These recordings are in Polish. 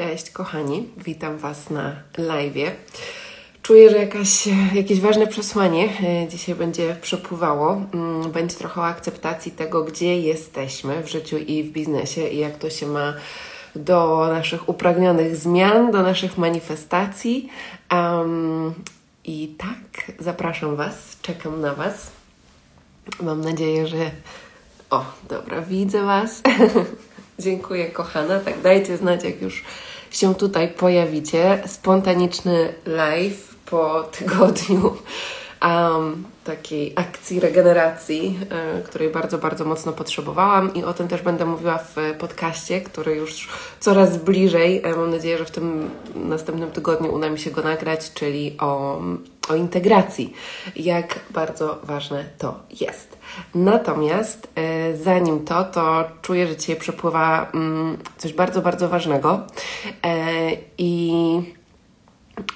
Cześć kochani, witam Was na live. Czuję, że jakaś, jakieś ważne przesłanie e, dzisiaj będzie przepływało. Mm, będzie trochę o akceptacji tego, gdzie jesteśmy w życiu i w biznesie i jak to się ma do naszych upragnionych zmian, do naszych manifestacji. Um, I tak, zapraszam Was, czekam na Was. Mam nadzieję, że. O, dobra, widzę Was. Dziękuję, kochana. Tak, dajcie znać, jak już się tutaj pojawicie. Spontaniczny live po tygodniu um, takiej akcji regeneracji, y, której bardzo, bardzo mocno potrzebowałam i o tym też będę mówiła w podcaście, który już coraz bliżej. E, mam nadzieję, że w tym następnym tygodniu uda mi się go nagrać, czyli o, o integracji. Jak bardzo ważne to jest. Natomiast e, zanim to, to czuję, że dzisiaj przepływa mm, coś bardzo, bardzo ważnego i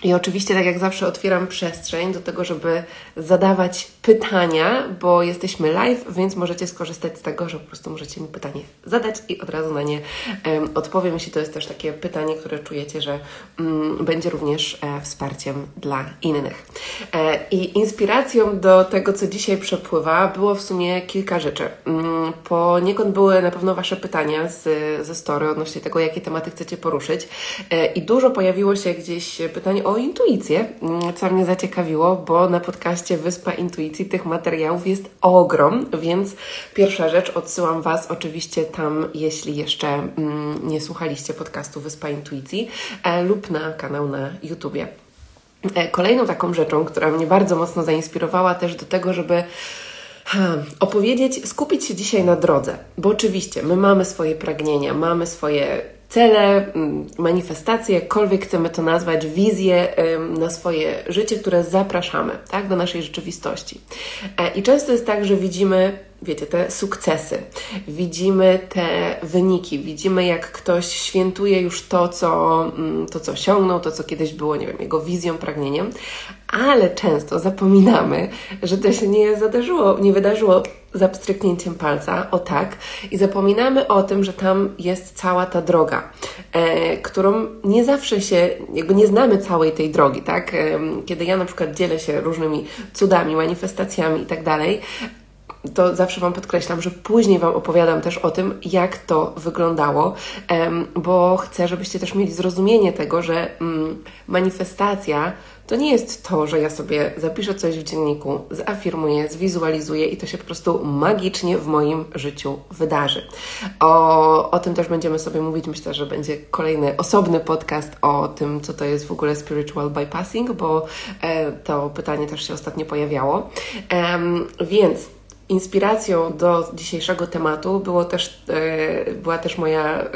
i oczywiście, tak jak zawsze, otwieram przestrzeń do tego, żeby zadawać pytania, bo jesteśmy live, więc możecie skorzystać z tego, że po prostu możecie mi pytanie zadać i od razu na nie um, odpowiem, jeśli to jest też takie pytanie, które czujecie, że um, będzie również e, wsparciem dla innych. E, I inspiracją do tego, co dzisiaj przepływa, było w sumie kilka rzeczy. Um, poniekąd były na pewno Wasze pytania z, ze story odnośnie tego, jakie tematy chcecie poruszyć. E, I dużo pojawiło się gdzieś pytań o intuicję, mm, co mnie zaciekawiło, bo na podcaście Wyspa Intuicji tych materiałów jest ogrom, więc pierwsza rzecz, odsyłam Was oczywiście tam, jeśli jeszcze mm, nie słuchaliście podcastu Wyspa Intuicji e, lub na kanał na YouTubie. E, kolejną taką rzeczą, która mnie bardzo mocno zainspirowała też do tego, żeby opowiedzieć, skupić się dzisiaj na drodze, bo oczywiście my mamy swoje pragnienia, mamy swoje cele, mm, manifestacje, jakkolwiek chcemy to nazwać, wizje na swoje życie, które zapraszamy tak, do naszej rzeczywistości. E, I często jest tak, że widzimy wiecie, te sukcesy, widzimy te wyniki, widzimy jak ktoś świętuje już to, co, mm, to, co osiągnął, to, co kiedyś było, nie wiem, jego wizją, pragnieniem, ale często zapominamy, że to się nie zadarzyło, nie wydarzyło za pstryknięciem palca, o tak, i zapominamy o tym, że tam jest cała ta droga, e, którą nie zawsze się, jakby nie znamy całej tej drogi, tak? E, kiedy ja na przykład dzielę się różnymi cudami, manifestacjami i tak dalej, to zawsze Wam podkreślam, że później Wam opowiadam też o tym, jak to wyglądało, bo chcę, żebyście też mieli zrozumienie tego, że mm, manifestacja to nie jest to, że ja sobie zapiszę coś w dzienniku, zafirmuję, zwizualizuję i to się po prostu magicznie w moim życiu wydarzy. O, o tym też będziemy sobie mówić. Myślę, że będzie kolejny osobny podcast o tym, co to jest w ogóle spiritual bypassing, bo e, to pytanie też się ostatnio pojawiało. E, więc Inspiracją do dzisiejszego tematu było też, e, była też moja, e,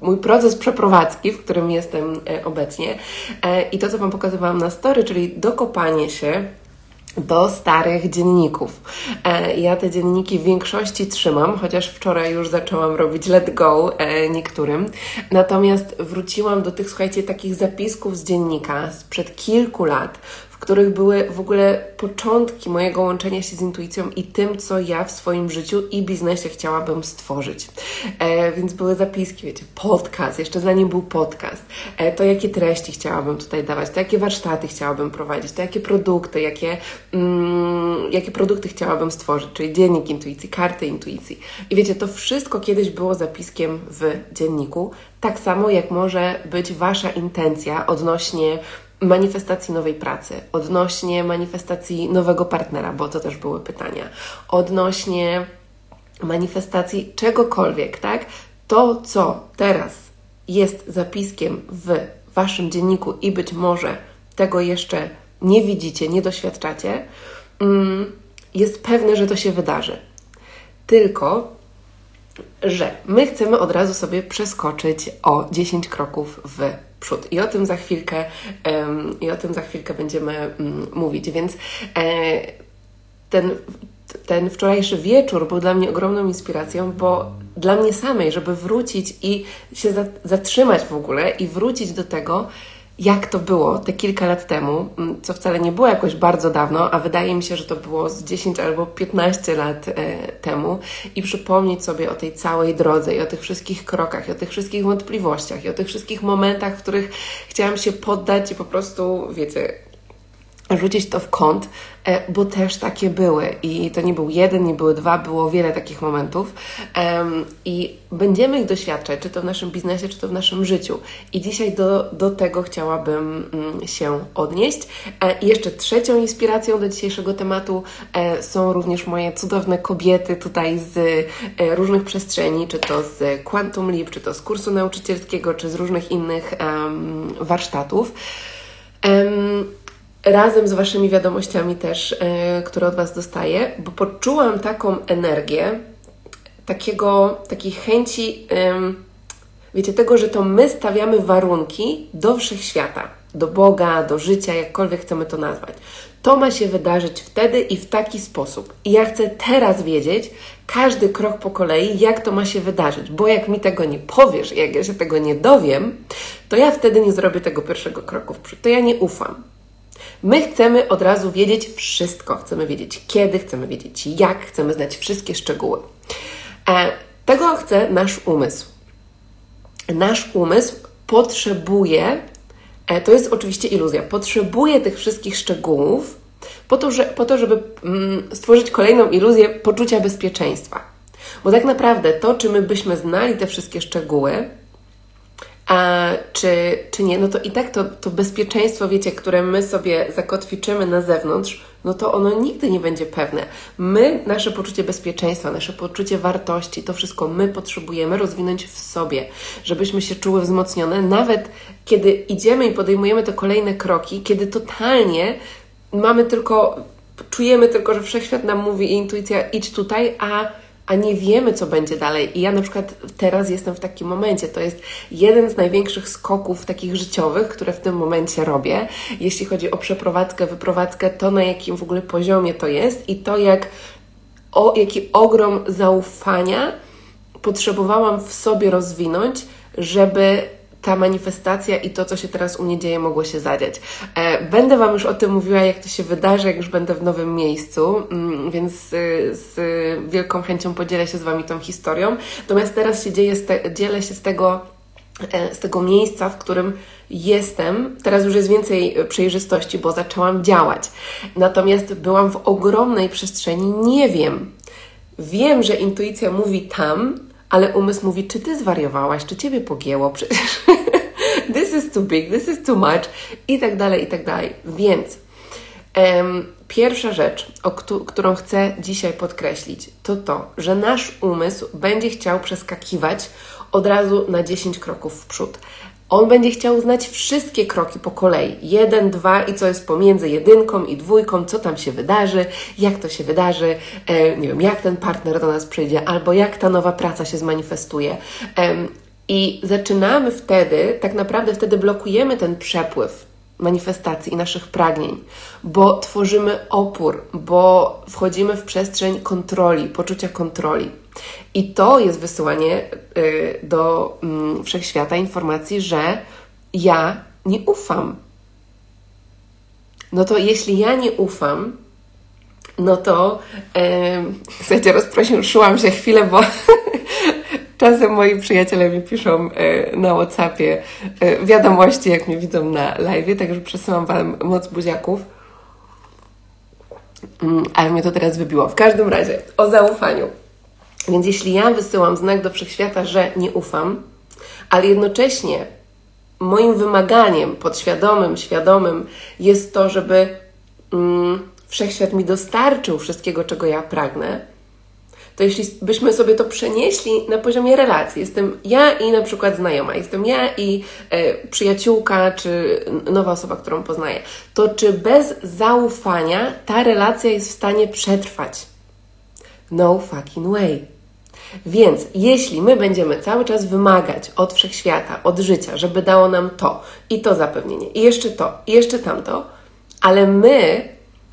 mój proces przeprowadzki, w którym jestem e, obecnie. I to, co Wam pokazywałam na story, czyli dokopanie się do starych dzienników. Ja te dzienniki w większości trzymam, chociaż wczoraj już zaczęłam robić let go niektórym. Natomiast wróciłam do tych, słuchajcie, takich zapisków z dziennika sprzed kilku lat, których były w ogóle początki mojego łączenia się z intuicją i tym, co ja w swoim życiu i biznesie chciałabym stworzyć. E, więc były zapiski, wiecie, podcast, jeszcze zanim był podcast, e, to jakie treści chciałabym tutaj dawać, to jakie warsztaty chciałabym prowadzić, to jakie produkty, jakie, mm, jakie produkty chciałabym stworzyć, czyli dziennik intuicji, karty intuicji. I wiecie, to wszystko kiedyś było zapiskiem w dzienniku, tak samo jak może być Wasza intencja odnośnie manifestacji nowej pracy, odnośnie manifestacji nowego partnera, bo to też były pytania, odnośnie manifestacji czegokolwiek, tak? To, co teraz jest zapiskiem w Waszym dzienniku i być może tego jeszcze nie widzicie, nie doświadczacie, mm, jest pewne, że to się wydarzy. Tylko, że my chcemy od razu sobie przeskoczyć o 10 kroków w przód. I o tym za chwilkę, um, i o tym za chwilkę będziemy um, mówić. Więc e, ten, ten wczorajszy wieczór był dla mnie ogromną inspiracją, bo dla mnie samej, żeby wrócić i się za, zatrzymać w ogóle i wrócić do tego, jak to było te kilka lat temu, mm, co wcale nie było jakoś bardzo dawno, a wydaje mi się, że to było z 10 albo 15 lat e, temu, i przypomnieć sobie o tej całej drodze i o tych wszystkich krokach, i o tych wszystkich wątpliwościach, i o tych wszystkich momentach, w których chciałam się poddać i po prostu, wiecie, rzucić to w kąt, bo też takie były. I to nie był jeden, nie były dwa, było wiele takich momentów. I będziemy ich doświadczać, czy to w naszym biznesie, czy to w naszym życiu. I dzisiaj do, do tego chciałabym mm, się odnieść. E, I jeszcze trzecią inspiracją do dzisiejszego tematu e, są również moje cudowne kobiety tutaj z różnych przestrzeni, czy to z Quantum Leap, czy to z kursu nauczycielskiego, czy z różnych innych warsztatów. Razem z Waszymi wiadomościami też, yy, które od Was dostaję, bo poczułam taką energię, takiego, takiej chęci, wiecie, tego, że to my stawiamy warunki do wszechświata, do Boga, do życia, jakkolwiek chcemy to nazwać. To ma się wydarzyć wtedy i w taki sposób. I ja chcę teraz wiedzieć, każdy krok po kolei, jak to ma się wydarzyć, bo jak mi tego nie powiesz, jak ja się tego nie dowiem, to ja wtedy nie zrobię tego pierwszego kroku w przód. To ja nie ufam. My chcemy od razu wiedzieć wszystko. Chcemy wiedzieć kiedy, chcemy wiedzieć jak, chcemy znać wszystkie szczegóły. E, tego chce nasz umysł. Nasz umysł potrzebuje, e, to jest oczywiście iluzja, potrzebuje tych wszystkich szczegółów po to, że, po to żeby mm, stworzyć kolejną iluzję poczucia bezpieczeństwa. Bo tak naprawdę to, czy my byśmy znali te wszystkie szczegóły, a czy, czy nie, no to i tak to, to bezpieczeństwo, wiecie, które my sobie zakotwiczymy na zewnątrz, no to ono nigdy nie będzie pewne. My, nasze poczucie bezpieczeństwa, nasze poczucie wartości, to wszystko my potrzebujemy rozwinąć w sobie, żebyśmy się czuły wzmocnione, nawet kiedy idziemy i podejmujemy te kolejne kroki, kiedy totalnie mamy tylko, czujemy tylko, że wszechświat nam mówi i intuicja idź tutaj, a a nie wiemy, co będzie dalej. I ja na przykład teraz jestem w takim momencie. To jest jeden z największych skoków takich życiowych, które w tym momencie robię. Jeśli chodzi o przeprowadzkę, wyprowadzkę, to na jakim w ogóle poziomie to jest i to, jak, o, jaki ogrom zaufania potrzebowałam w sobie rozwinąć, żeby ta manifestacja i to, co się teraz u mnie dzieje, mogło się zadziać. E, będę Wam już o tym mówiła, jak to się wydarzy, jak już będę w nowym miejscu, mm, więc z wielką chęcią podzielę się z Wami tą historią. Natomiast teraz się dzieje, dzielę się z tego, e, z tego miejsca, w którym jestem. Teraz już jest więcej przejrzystości, bo zaczęłam działać. Natomiast byłam w ogromnej przestrzeni, nie wiem. Wiem, że intuicja mówi tam, ale umysł mówi, czy ty zwariowałaś, czy ciebie pogięło, przecież this is too big, this is too much i tak dalej, i tak dalej. Więc um, pierwsza rzecz, o którą chcę dzisiaj podkreślić, to to, że nasz umysł będzie chciał przeskakiwać od razu na 10 kroków w przód. On będzie chciał znać wszystkie kroki po kolei. Jeden, dwa i co jest pomiędzy jedynką i dwójką, co tam się wydarzy, jak to się wydarzy, e, nie wiem, jak ten partner do nas przyjdzie, albo jak ta nowa praca się zmanifestuje. E, I zaczynamy wtedy, tak naprawdę wtedy blokujemy ten przepływ manifestacji i naszych pragnień, bo tworzymy opór, bo wchodzimy w przestrzeń kontroli, poczucia kontroli. I to jest wysyłanie y, do mm, wszechświata informacji, że ja nie ufam. No to jeśli ja nie ufam, no to yy, słuchajcie, rozproszyłam się chwilę, bo czasem moi przyjaciele mi piszą yy, na Whatsappie yy, wiadomości, jak mnie widzą na live, także przesyłam Wam moc buziaków. Yy, ale mnie to teraz wybiło. W każdym razie, o zaufaniu. Więc jeśli ja wysyłam znak do wszechświata, że nie ufam, ale jednocześnie moim wymaganiem podświadomym, świadomym jest to, żeby mm, wszechświat mi dostarczył wszystkiego, czego ja pragnę, to jeśli byśmy sobie to przenieśli na poziomie relacji, jestem ja i na przykład znajoma, jestem ja i e, przyjaciółka, czy nowa osoba, którą poznaję, to czy bez zaufania ta relacja jest w stanie przetrwać? No fucking way. Więc jeśli my będziemy cały czas wymagać od wszechświata, od życia, żeby dało nam to i to zapewnienie, i jeszcze to, i jeszcze tamto, ale my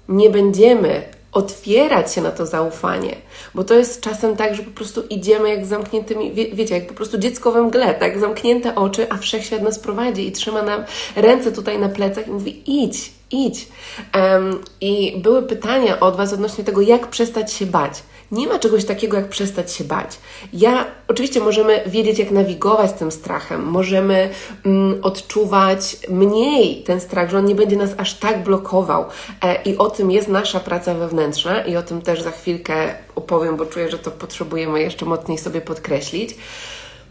nie będziemy otwierać się na to zaufanie, bo to jest czasem tak, że po prostu idziemy jak zamkniętymi, wie, wiecie, jak po prostu dziecko we mgle, tak, zamknięte oczy, a wszechświat nas prowadzi i trzyma nam ręce tutaj na plecach i mówi idź, idź. Um, I były pytania od Was odnośnie tego, jak przestać się bać. Nie ma czegoś takiego, jak przestać się bać. Ja, oczywiście możemy wiedzieć, jak nawigować tym strachem, możemy mm, odczuwać mniej ten strach, że on nie będzie nas aż tak blokował. E, I o tym jest nasza praca wewnętrzna i o tym też za chwilkę opowiem, bo czuję, że to potrzebujemy jeszcze mocniej sobie podkreślić.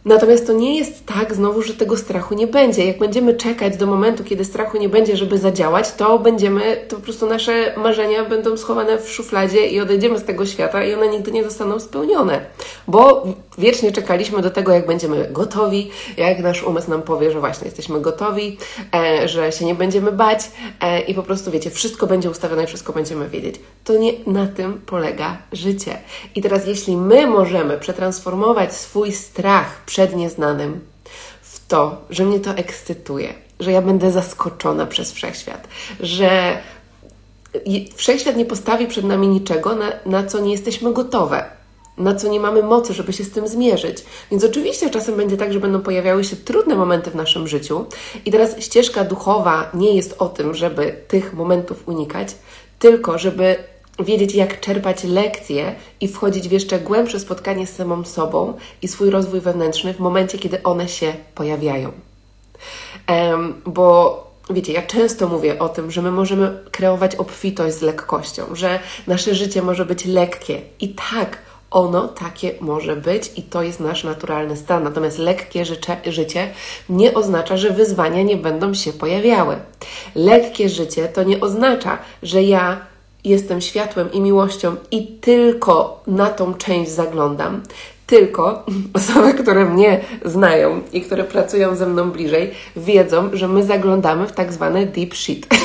Natomiast to nie jest tak znowu, że tego strachu nie będzie. Jak będziemy czekać do momentu, kiedy strachu nie będzie, żeby zadziałać, to będziemy, to po prostu nasze marzenia będą schowane w szufladzie i odejdziemy z tego świata i one nigdy nie zostaną spełnione. Bo wiecznie czekaliśmy do tego, jak będziemy gotowi, jak nasz umysł nam powie, że właśnie jesteśmy gotowi, e, że się nie będziemy bać e, i po prostu wiecie, wszystko będzie ustawione i wszystko będziemy wiedzieć. To nie na tym polega życie. I teraz, jeśli my możemy przetransformować swój strach, przed nieznanym, w to, że mnie to ekscytuje, że ja będę zaskoczona przez wszechświat, że wszechświat nie postawi przed nami niczego, na, na co nie jesteśmy gotowe, na co nie mamy mocy, żeby się z tym zmierzyć. Więc oczywiście czasem będzie tak, że będą pojawiały się trudne momenty w naszym życiu, i teraz ścieżka duchowa nie jest o tym, żeby tych momentów unikać, tylko żeby wiedzieć, jak czerpać lekcje i wchodzić w jeszcze głębsze spotkanie z samą sobą i swój rozwój wewnętrzny w momencie, kiedy one się pojawiają. Um, bo Wiecie, ja często mówię o tym, że my możemy kreować obfitość z lekkością, że nasze życie może być lekkie. I tak, ono takie może być i to jest nasz naturalny stan. Natomiast lekkie życie, życie nie oznacza, że wyzwania nie będą się pojawiały. Lekkie życie to nie oznacza, że ja jestem światłem i miłością i tylko na tą część zaglądam. Tylko osoby, które mnie znają i które pracują ze mną bliżej, wiedzą, że my zaglądamy w tak zwane deep shit.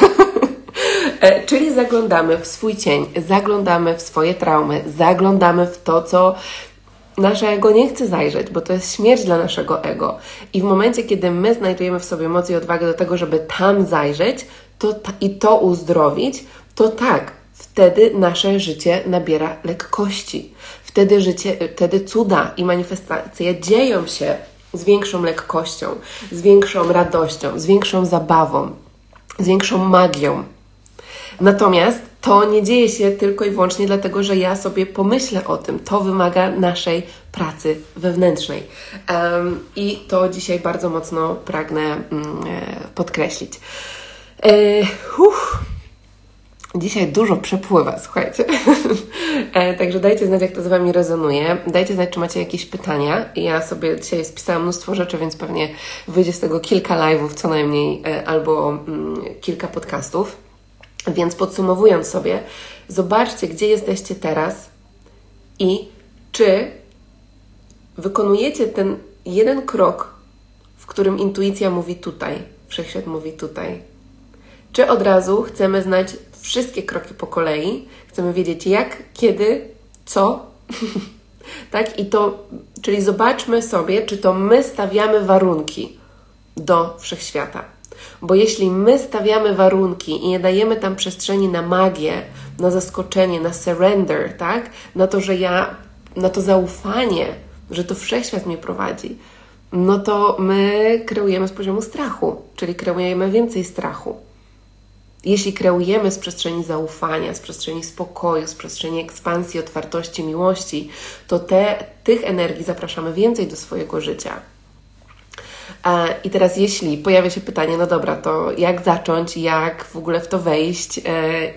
E, czyli zaglądamy w swój cień, zaglądamy w swoje traumy, zaglądamy w to, co nasze ego nie chce zajrzeć, bo to jest śmierć dla naszego ego. I w momencie, kiedy my znajdujemy w sobie moc i odwagę do tego, żeby tam zajrzeć to i to uzdrowić, to tak, wtedy nasze życie nabiera lekkości. Wtedy, życie, wtedy cuda i manifestacje dzieją się z większą lekkością, z większą radością, z większą zabawą, z większą magią. Natomiast to nie dzieje się tylko i wyłącznie dlatego, że ja sobie pomyślę o tym. To wymaga naszej pracy wewnętrznej. Um, I to dzisiaj bardzo mocno pragnę um, podkreślić. E, Dzisiaj dużo przepływa, słuchajcie. E, także dajcie znać, jak to z Wami rezonuje. Dajcie znać, czy macie jakieś pytania. Ja sobie dzisiaj spisałam mnóstwo rzeczy, więc pewnie wyjdzie z tego kilka live'ów co najmniej, e, albo mm, kilka podcastów. Więc podsumowując sobie, zobaczcie, gdzie jesteście teraz i czy wykonujecie ten jeden krok, w którym intuicja mówi tutaj, wszechświat mówi tutaj. Czy od razu chcemy znać wszystkie kroki po kolei. Chcemy wiedzieć jak, kiedy, co. tak? I to, czyli zobaczmy sobie, czy to my stawiamy warunki do wszechświata. Bo jeśli my stawiamy warunki i nie dajemy tam przestrzeni na magię, na zaskoczenie, na surrender, tak? Na to, że ja, na to zaufanie, że to wszechświat mnie prowadzi, no to my kreujemy z poziomu strachu, czyli kreujemy więcej strachu. Jeśli kreujemy z przestrzeni zaufania, z przestrzeni spokoju, z przestrzeni ekspansji, otwartości, miłości, to te, tych energii zapraszamy więcej do swojego życia. I teraz, jeśli pojawia się pytanie, no dobra, to jak zacząć, jak w ogóle w to wejść e,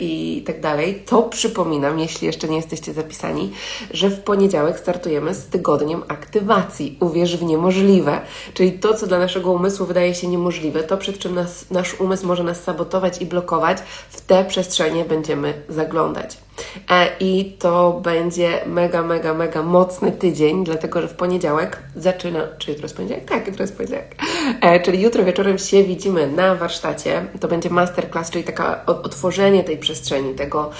i tak dalej, to przypominam, jeśli jeszcze nie jesteście zapisani, że w poniedziałek startujemy z tygodniem aktywacji. Uwierz w niemożliwe. Czyli to, co dla naszego umysłu wydaje się niemożliwe, to przed czym nas, nasz umysł może nas sabotować i blokować, w te przestrzenie będziemy zaglądać. E, I to będzie mega, mega, mega mocny tydzień, dlatego że w poniedziałek zaczyna. Czy jutro jest poniedziałek? Tak, jutro jest poniedziałek. E, czyli jutro wieczorem się widzimy na warsztacie. To będzie masterclass, czyli taka otworzenie tej przestrzeni, tego,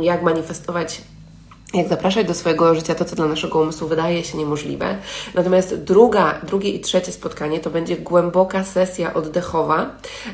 jak manifestować jak zapraszać do swojego życia to, co dla naszego umysłu wydaje się niemożliwe. Natomiast druga, drugie i trzecie spotkanie to będzie głęboka sesja oddechowa,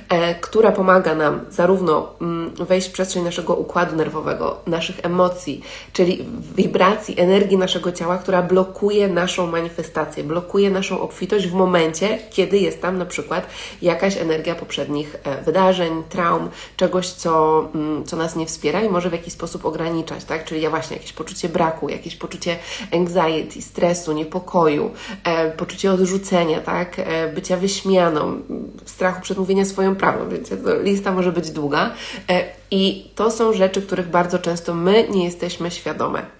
e, która pomaga nam zarówno mm, wejść w przestrzeń naszego układu nerwowego, naszych emocji, czyli wibracji, energii naszego ciała, która blokuje naszą manifestację, blokuje naszą obfitość w momencie, kiedy jest tam na przykład jakaś energia poprzednich e, wydarzeń, traum, czegoś, co, mm, co nas nie wspiera i może w jakiś sposób ograniczać, tak? Czyli ja właśnie jakieś poczucie braku, jakieś poczucie anxiety, stresu, niepokoju, e, poczucie odrzucenia, tak, e, bycia wyśmianą, strachu przed mówieniem swoją prawdą, to lista może być długa. E, I to są rzeczy, których bardzo często my nie jesteśmy świadome.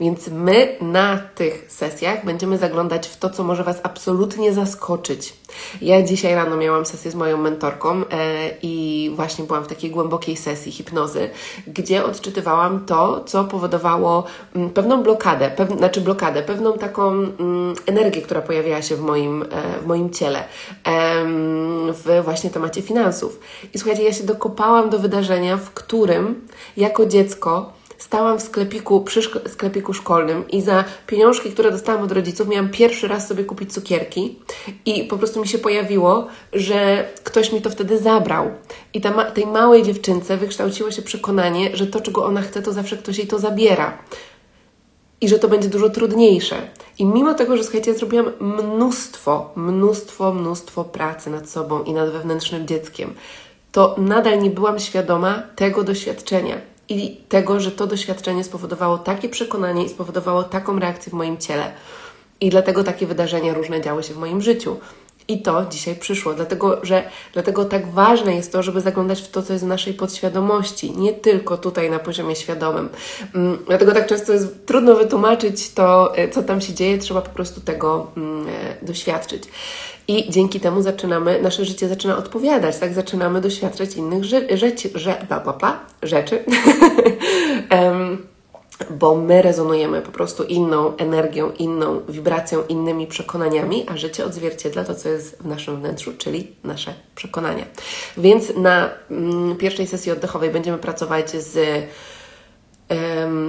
Więc my na tych sesjach będziemy zaglądać w to, co może Was absolutnie zaskoczyć. Ja dzisiaj rano miałam sesję z moją mentorką e, i właśnie byłam w takiej głębokiej sesji hipnozy, gdzie odczytywałam to, co powodowało mm, pewną blokadę, pew, znaczy blokadę, pewną taką mm, energię, która pojawiała się w moim, e, w moim ciele, w właśnie temacie finansów. I słuchajcie, ja się dokopałam do wydarzenia, w którym jako dziecko stałam w sklepiku, przy sklepiku szkolnym i za pieniążki, które dostałam od rodziców, miałam pierwszy raz sobie kupić cukierki i po prostu mi się pojawiło, że ktoś mi to wtedy zabrał. I ta ma- tej małej dziewczynce wykształciło się przekonanie, że to, czego ona chce, to zawsze ktoś jej to zabiera i że to będzie dużo trudniejsze. I mimo tego, że słuchajcie, zrobiłam mnóstwo, mnóstwo, mnóstwo pracy nad sobą i nad wewnętrznym dzieckiem, to nadal nie byłam świadoma tego doświadczenia i tego, że to doświadczenie spowodowało takie przekonanie i spowodowało taką reakcję w moim ciele. I dlatego takie wydarzenia różne działy się w moim życiu. I to dzisiaj przyszło, dlatego że dlatego tak ważne jest to, żeby zaglądać w to, co jest w naszej podświadomości, nie tylko tutaj na poziomie świadomym. Mm, dlatego tak często jest trudno wytłumaczyć to, e, co tam się dzieje, trzeba po prostu tego mm, e, doświadczyć. I dzięki temu zaczynamy, nasze życie zaczyna odpowiadać, tak? Zaczynamy doświadczać innych rzeczy, że, bla, bla, bla, rzeczy. um, bo my rezonujemy po prostu inną energią, inną wibracją, innymi przekonaniami, a życie odzwierciedla to, co jest w naszym wnętrzu, czyli nasze przekonania. Więc na mm, pierwszej sesji oddechowej będziemy pracować z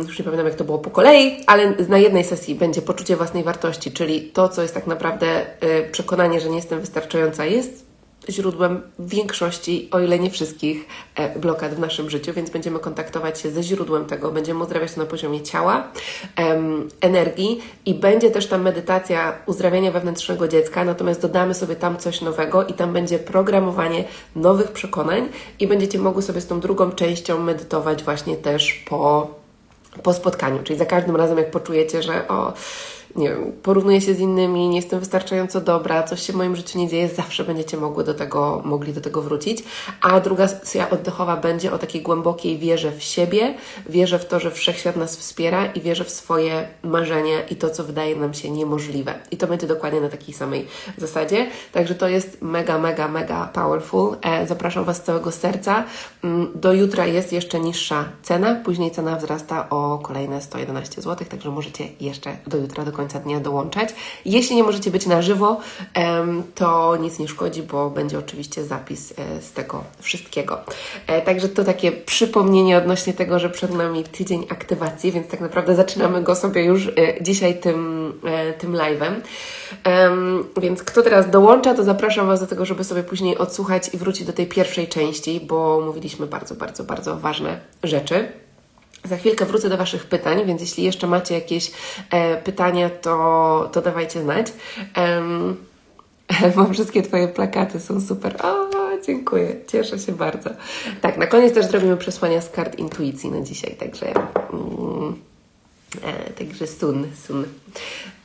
Już nie pamiętam, jak to było po kolei, ale na jednej sesji będzie poczucie własnej wartości, czyli to, co jest tak naprawdę y, przekonanie, że nie jestem wystarczająca, jest źródłem większości, o ile nie wszystkich, e, blokad w naszym życiu, więc będziemy kontaktować się ze źródłem tego, będziemy uzdrawiać to na poziomie ciała, energii i będzie też ta medytacja uzdrawiania wewnętrznego dziecka, natomiast dodamy sobie tam coś nowego i tam będzie programowanie nowych przekonań i będziecie mogły sobie z tą drugą częścią medytować właśnie też po, po spotkaniu, czyli za każdym razem jak poczujecie, że o nie wiem, porównuję się z innymi, nie jestem wystarczająco dobra, coś się w moim życiu nie dzieje, zawsze będziecie mogły do tego, mogli do tego wrócić. A druga sesja oddechowa będzie o takiej głębokiej wierze w siebie, wierze w to, że wszechświat nas wspiera i wierze w swoje marzenia i to, co wydaje nam się niemożliwe. I to będzie dokładnie na takiej samej zasadzie. Także to jest mega, mega, mega powerful. E, zapraszam Was z całego serca. Mm, do jutra jest jeszcze niższa cena, później cena wzrasta o kolejne 111 zł, także możecie jeszcze do jutra do końca dnia dołączać. Jeśli nie możecie być na żywo, to nic nie szkodzi, bo będzie oczywiście zapis e, z tego wszystkiego. E, także to takie przypomnienie odnośnie tego, że przed nami tydzień aktywacji, więc tak naprawdę zaczynamy go sobie już e, dzisiaj tym, tym live'em. Więc kto teraz dołącza, to zapraszam Was do tego, żeby sobie później odsłuchać i wrócić do tej pierwszej części, bo mówiliśmy bardzo, bardzo, bardzo ważne rzeczy. Za chwilkę wrócę do Waszych pytań, więc jeśli jeszcze macie jakieś e, pytania, to, to dawajcie znać. Um, mam wszystkie Twoje plakaty, są super. O, dziękuję, cieszę się bardzo. Tak, na koniec też zrobimy przesłania z kart intuicji na dzisiaj, także. Mm, e, także sun, sun.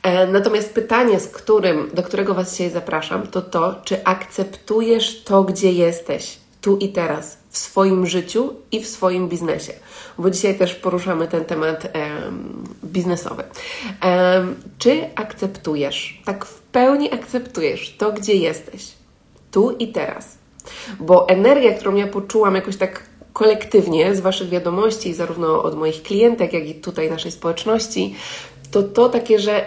E, natomiast pytanie, z którym, do którego Was dzisiaj zapraszam, to to, czy akceptujesz to, gdzie jesteś, tu i teraz, w swoim życiu i w swoim biznesie bo dzisiaj też poruszamy ten temat um, biznesowy. Um, czy akceptujesz, tak w pełni akceptujesz to, gdzie jesteś, tu i teraz? Bo energia, którą ja poczułam jakoś tak kolektywnie z Waszych wiadomości, zarówno od moich klientek, jak i tutaj naszej społeczności, to to takie, że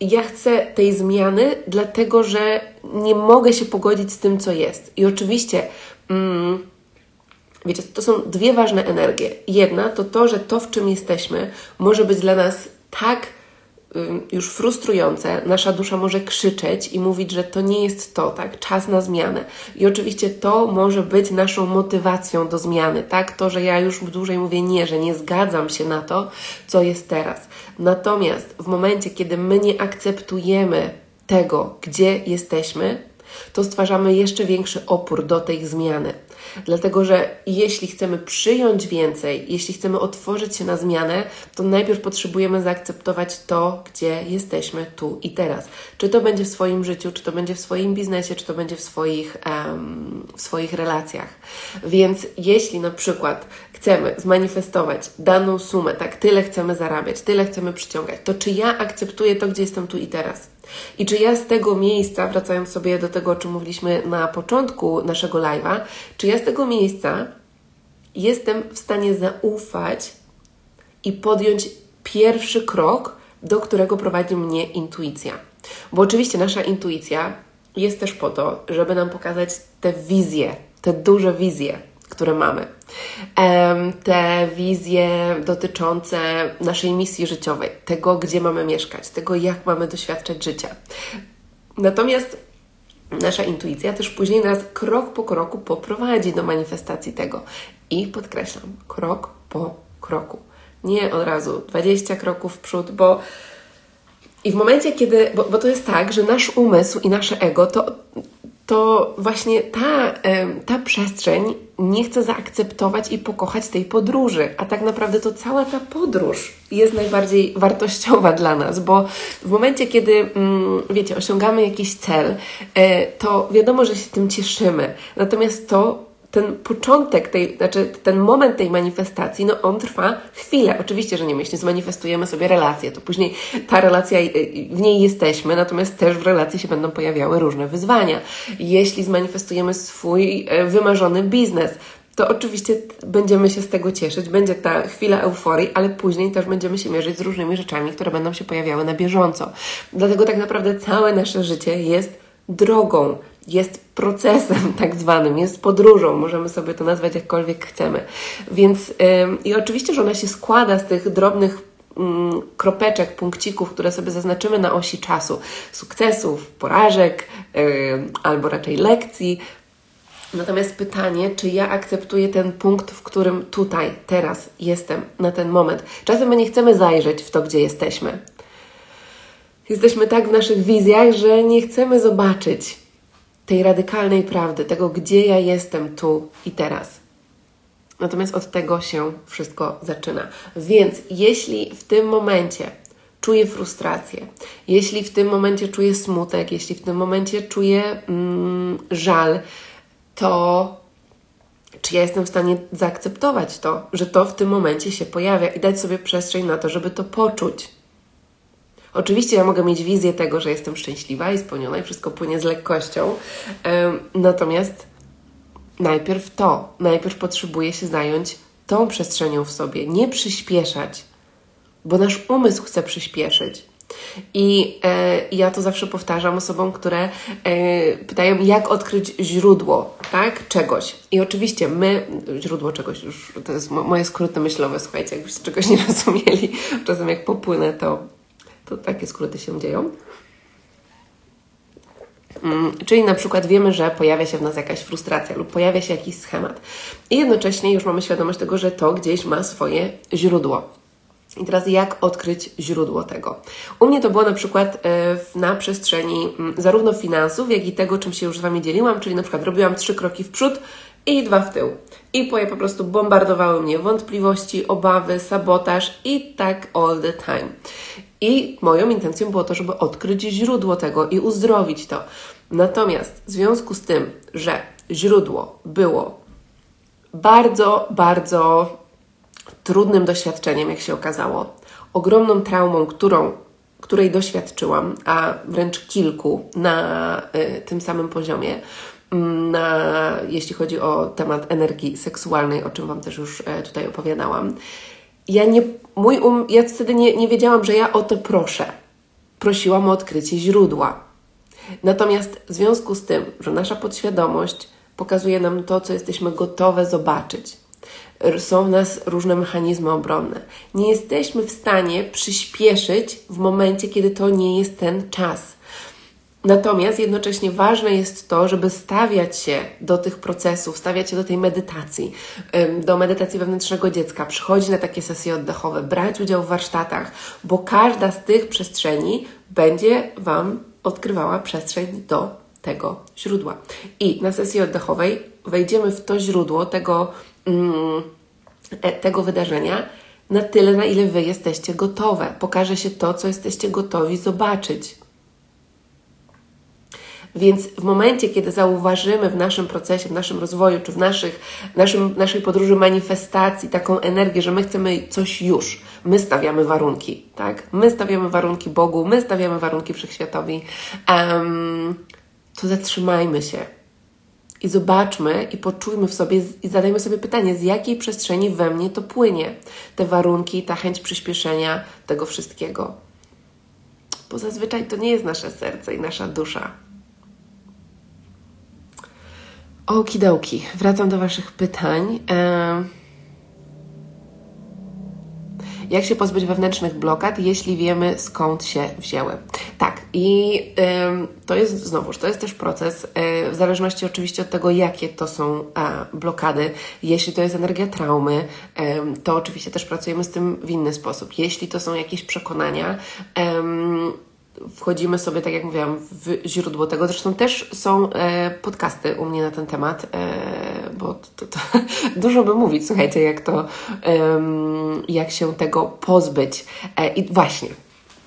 ja chcę tej zmiany, dlatego że nie mogę się pogodzić z tym, co jest. I oczywiście. Mm, Wiecie, to są dwie ważne energie. Jedna to to, że to, w czym jesteśmy, może być dla nas tak już frustrujące, nasza dusza może krzyczeć i mówić, że to nie jest to, tak? Czas na zmianę. I oczywiście to może być naszą motywacją do zmiany, tak? To, że ja już dłużej mówię nie, że nie zgadzam się na to, co jest teraz. Natomiast w momencie, kiedy my nie akceptujemy tego, gdzie jesteśmy, to stwarzamy jeszcze większy opór do tej zmiany. Dlatego, że jeśli chcemy przyjąć więcej, jeśli chcemy otworzyć się na zmianę, to najpierw potrzebujemy zaakceptować to, gdzie jesteśmy tu i teraz. Czy to będzie w swoim życiu, czy to będzie w swoim biznesie, czy to będzie w swoich, um, w swoich relacjach. Więc jeśli na przykład chcemy zmanifestować daną sumę, tak, tyle chcemy zarabiać, tyle chcemy przyciągać, to czy ja akceptuję to, gdzie jestem tu i teraz? I czy ja z tego miejsca, wracając sobie do tego, o czym mówiliśmy na początku naszego live'a, czy ja z tego miejsca jestem w stanie zaufać i podjąć pierwszy krok, do którego prowadzi mnie intuicja? Bo oczywiście nasza intuicja jest też po to, żeby nam pokazać te wizje, te duże wizje, które mamy. Te wizje dotyczące naszej misji życiowej, tego, gdzie mamy mieszkać, tego, jak mamy doświadczać życia. Natomiast nasza intuicja też później nas krok po kroku poprowadzi do manifestacji tego. I podkreślam, krok po kroku. Nie od razu 20 kroków w przód, bo i w momencie, kiedy, bo, bo to jest tak, że nasz umysł i nasze ego to to właśnie ta, ta przestrzeń nie chce zaakceptować i pokochać tej podróży, a tak naprawdę to cała ta podróż jest najbardziej wartościowa dla nas, bo w momencie, kiedy, mm, wiecie, osiągamy jakiś cel, e, to wiadomo, że się tym cieszymy, natomiast to ten początek tej, znaczy ten moment tej manifestacji, no on trwa chwilę. Oczywiście, że nie myślę, zmanifestujemy sobie relację, to później ta relacja, w niej jesteśmy, natomiast też w relacji się będą pojawiały różne wyzwania. Jeśli zmanifestujemy swój e, wymarzony biznes, to oczywiście będziemy się z tego cieszyć, będzie ta chwila euforii, ale później też będziemy się mierzyć z różnymi rzeczami, które będą się pojawiały na bieżąco. Dlatego tak naprawdę całe nasze życie jest drogą, jest procesem tak zwanym, jest podróżą, możemy sobie to nazwać jakkolwiek chcemy. Więc yy, i oczywiście, że ona się składa z tych drobnych mm, kropeczek, punkcików, które sobie zaznaczymy na osi czasu, sukcesów, porażek yy, albo raczej lekcji. Natomiast pytanie, czy ja akceptuję ten punkt, w którym tutaj, teraz jestem, na ten moment. Czasem my nie chcemy zajrzeć w to, gdzie jesteśmy. Jesteśmy tak w naszych wizjach, że nie chcemy zobaczyć, tej radykalnej prawdy, tego, gdzie ja jestem tu i teraz. Natomiast od tego się wszystko zaczyna. Więc jeśli w tym momencie czuję frustrację, jeśli w tym momencie czuję smutek, jeśli w tym momencie czuję mm, żal, to czy ja jestem w stanie zaakceptować to, że to w tym momencie się pojawia i dać sobie przestrzeń na to, żeby to poczuć? Oczywiście ja mogę mieć wizję tego, że jestem szczęśliwa i spełniona i wszystko płynie z lekkością, natomiast najpierw to, najpierw potrzebuję się zająć tą przestrzenią w sobie, nie przyspieszać, bo nasz umysł chce przyspieszyć. I e, ja to zawsze powtarzam osobom, które e, pytają, jak odkryć źródło tak, czegoś. I oczywiście my, źródło czegoś, już to jest moje skróty myślowe, słuchajcie, jakbyście czegoś nie rozumieli, czasem jak popłynę, to to takie skróty się dzieją. Mm, czyli na przykład wiemy, że pojawia się w nas jakaś frustracja lub pojawia się jakiś schemat. I jednocześnie już mamy świadomość tego, że to gdzieś ma swoje źródło. I teraz jak odkryć źródło tego? U mnie to było na przykład e, na przestrzeni mm, zarówno finansów, jak i tego, czym się już z Wami dzieliłam, czyli na przykład robiłam trzy kroki w przód i dwa w tył. I po prostu bombardowały mnie wątpliwości, obawy, sabotaż i tak all the time. I moją intencją było to, żeby odkryć źródło tego i uzdrowić to. Natomiast w związku z tym, że źródło było bardzo, bardzo trudnym doświadczeniem, jak się okazało, ogromną traumą, którą, której doświadczyłam, a wręcz kilku na y, tym samym poziomie, mm, na, jeśli chodzi o temat energii seksualnej, o czym Wam też już e, tutaj opowiadałam ja nie, mój um, ja wtedy nie, nie wiedziałam, że ja o to proszę. Prosiłam o odkrycie źródła. Natomiast w związku z tym, że nasza podświadomość pokazuje nam to, co jesteśmy gotowe zobaczyć. Są w nas różne mechanizmy obronne. Nie jesteśmy w stanie przyspieszyć w momencie, kiedy to nie jest ten czas. Natomiast jednocześnie ważne jest to, żeby stawiać się do tych procesów, stawiać się do tej medytacji, do medytacji wewnętrznego dziecka, przychodzić na takie sesje oddechowe, brać udział w warsztatach, bo każda z tych przestrzeni będzie Wam odkrywała przestrzeń do tego źródła. I na sesji oddechowej wejdziemy w to źródło tego, mm, e, tego wydarzenia na tyle, na ile Wy jesteście gotowe. Pokaże się to, co jesteście gotowi zobaczyć. Więc w momencie, kiedy zauważymy w naszym procesie, w naszym rozwoju, czy w naszych, naszym, naszej podróży manifestacji taką energię, że my chcemy coś już, my stawiamy warunki, tak? My stawiamy warunki Bogu, my stawiamy warunki Wszechświatowi, um, to zatrzymajmy się i zobaczmy i poczujmy w sobie i zadajmy sobie pytanie, z jakiej przestrzeni we mnie to płynie. Te warunki, ta chęć przyspieszenia tego wszystkiego. Bo zazwyczaj to nie jest nasze serce i nasza dusza. Okidoki, wracam do Waszych pytań. Jak się pozbyć wewnętrznych blokad, jeśli wiemy skąd się wzięły? Tak, i to jest znowuż, to jest też proces, e, w zależności oczywiście od tego, jakie to są blokady. Jeśli to jest energia traumy, to oczywiście też pracujemy z tym w inny sposób. Jeśli to są jakieś przekonania, wchodzimy sobie, tak jak mówiłam, w źródło tego. Zresztą też są e, podcasty u mnie na ten temat, e, bo to, to, dużo by mówić, słuchajcie, jak to, e, jak się tego pozbyć. E, I właśnie,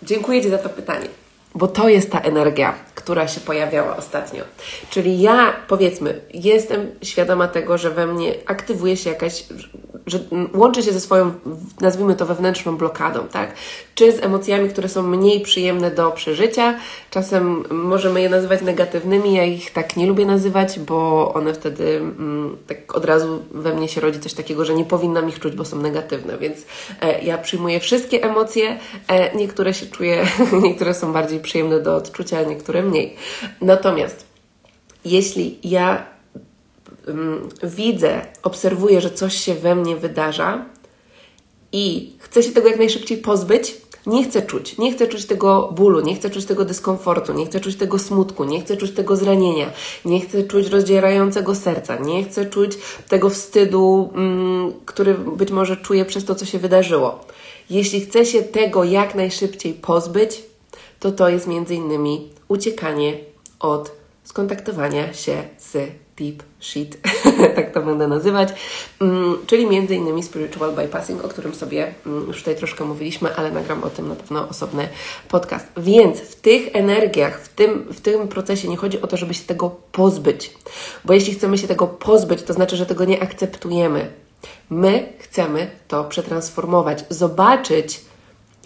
dziękuję Ci za to pytanie, bo to jest ta energia, która się pojawiała ostatnio. Czyli ja, powiedzmy, jestem świadoma tego, że we mnie aktywuje się jakaś że łączy się ze swoją, nazwijmy to wewnętrzną blokadą, tak? Czy z emocjami, które są mniej przyjemne do przeżycia. Czasem możemy je nazywać negatywnymi, ja ich tak nie lubię nazywać, bo one wtedy mm, tak od razu we mnie się rodzi coś takiego, że nie powinnam ich czuć, bo są negatywne, więc e, ja przyjmuję wszystkie emocje, e, niektóre się czuję, niektóre są bardziej przyjemne do odczucia, niektóre mniej. Natomiast jeśli ja widzę, obserwuję, że coś się we mnie wydarza i chcę się tego jak najszybciej pozbyć, nie chcę czuć, nie chcę czuć tego bólu, nie chcę czuć tego dyskomfortu, nie chcę czuć tego smutku, nie chcę czuć tego zranienia, nie chcę czuć rozdzierającego serca, nie chcę czuć tego wstydu, mm, który być może czuję przez to, co się wydarzyło. Jeśli chcę się tego jak najszybciej pozbyć, to to jest innymi uciekanie od skontaktowania się z deep shit, tak to będę nazywać, mm, czyli między innymi spiritual bypassing, o którym sobie mm, już tutaj troszkę mówiliśmy, ale nagram o tym na pewno osobny podcast. Więc w tych energiach, w tym, w tym procesie nie chodzi o to, żeby się tego pozbyć, bo jeśli chcemy się tego pozbyć, to znaczy, że tego nie akceptujemy. My chcemy to przetransformować, zobaczyć,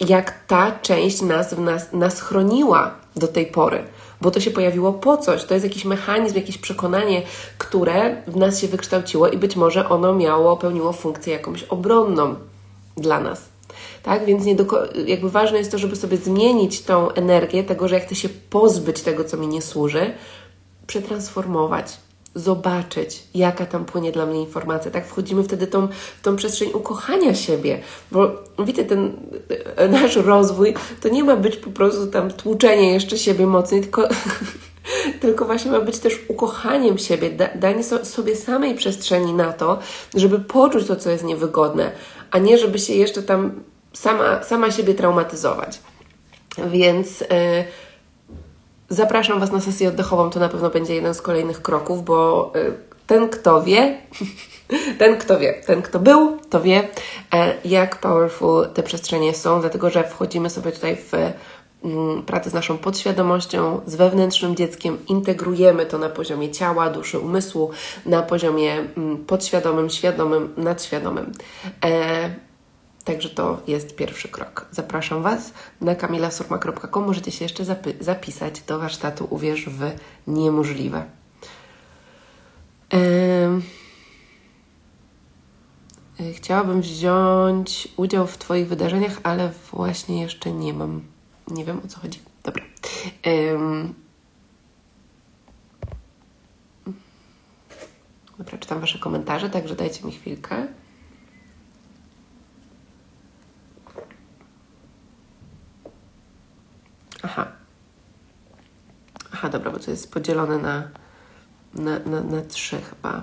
jak ta część nas nas, nas chroniła do tej pory bo to się pojawiło po coś. To jest jakiś mechanizm, jakieś przekonanie, które w nas się wykształciło i być może ono miało, pełniło funkcję jakąś obronną dla nas. Tak, więc nie jakby ważne jest to, żeby sobie zmienić tą energię tego, że jak chcę się pozbyć tego, co mi nie służy, przetransformować, zobaczyć, jaka tam płynie dla mnie informacja. Tak wchodzimy wtedy tą, w tą przestrzeń ukochania siebie, bo widzę, ten e, nasz rozwój to nie ma być po prostu tam tłuczenie jeszcze siebie mocniej, tylko, tylko właśnie ma być też ukochaniem siebie, da, danie so, sobie samej przestrzeni na to, żeby poczuć to, co jest niewygodne, a nie żeby się jeszcze tam sama, sama siebie traumatyzować. Więc... Yy, Zapraszam Was na sesję oddechową, to na pewno będzie jeden z kolejnych kroków, bo y, ten, kto wie, ten, kto wie, ten, kto był, to wie, e, jak powerful te przestrzenie są, dlatego że wchodzimy sobie tutaj w mm, pracę z naszą podświadomością, z wewnętrznym dzieckiem, integrujemy to na poziomie ciała, duszy, umysłu, na poziomie mm, podświadomym, świadomym, nadświadomym. E, Także to jest pierwszy krok. Zapraszam Was na kamilasurma.com. Możecie się jeszcze zapisać do warsztatu Uwierz w niemożliwe. Yy, chciałabym wziąć udział w Twoich wydarzeniach, ale właśnie jeszcze nie mam. Nie wiem o co chodzi. Dobra. Yy, Dobra, czytam Wasze komentarze, także dajcie mi chwilkę. Aha. Aha, dobra, bo to jest podzielone na, na, na, na trzy chyba.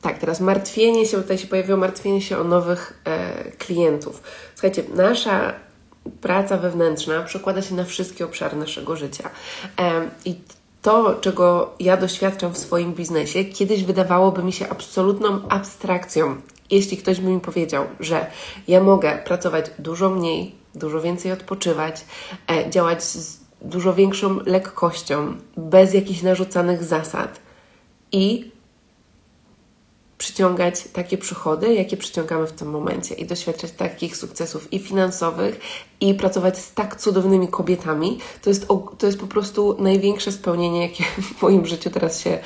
Tak, teraz martwienie się, tutaj się pojawiło martwienie się o nowych e, klientów. Słuchajcie, nasza praca wewnętrzna przekłada się na wszystkie obszary naszego życia. E, I to, czego ja doświadczam w swoim biznesie, kiedyś wydawałoby mi się absolutną abstrakcją. Jeśli ktoś by mi powiedział, że ja mogę pracować dużo mniej, dużo więcej odpoczywać, e, działać z dużo większą lekkością, bez jakichś narzucanych zasad i przyciągać takie przychody, jakie przyciągamy w tym momencie i doświadczać takich sukcesów i finansowych i pracować z tak cudownymi kobietami, to jest, to jest po prostu największe spełnienie, jakie w moim życiu teraz się e,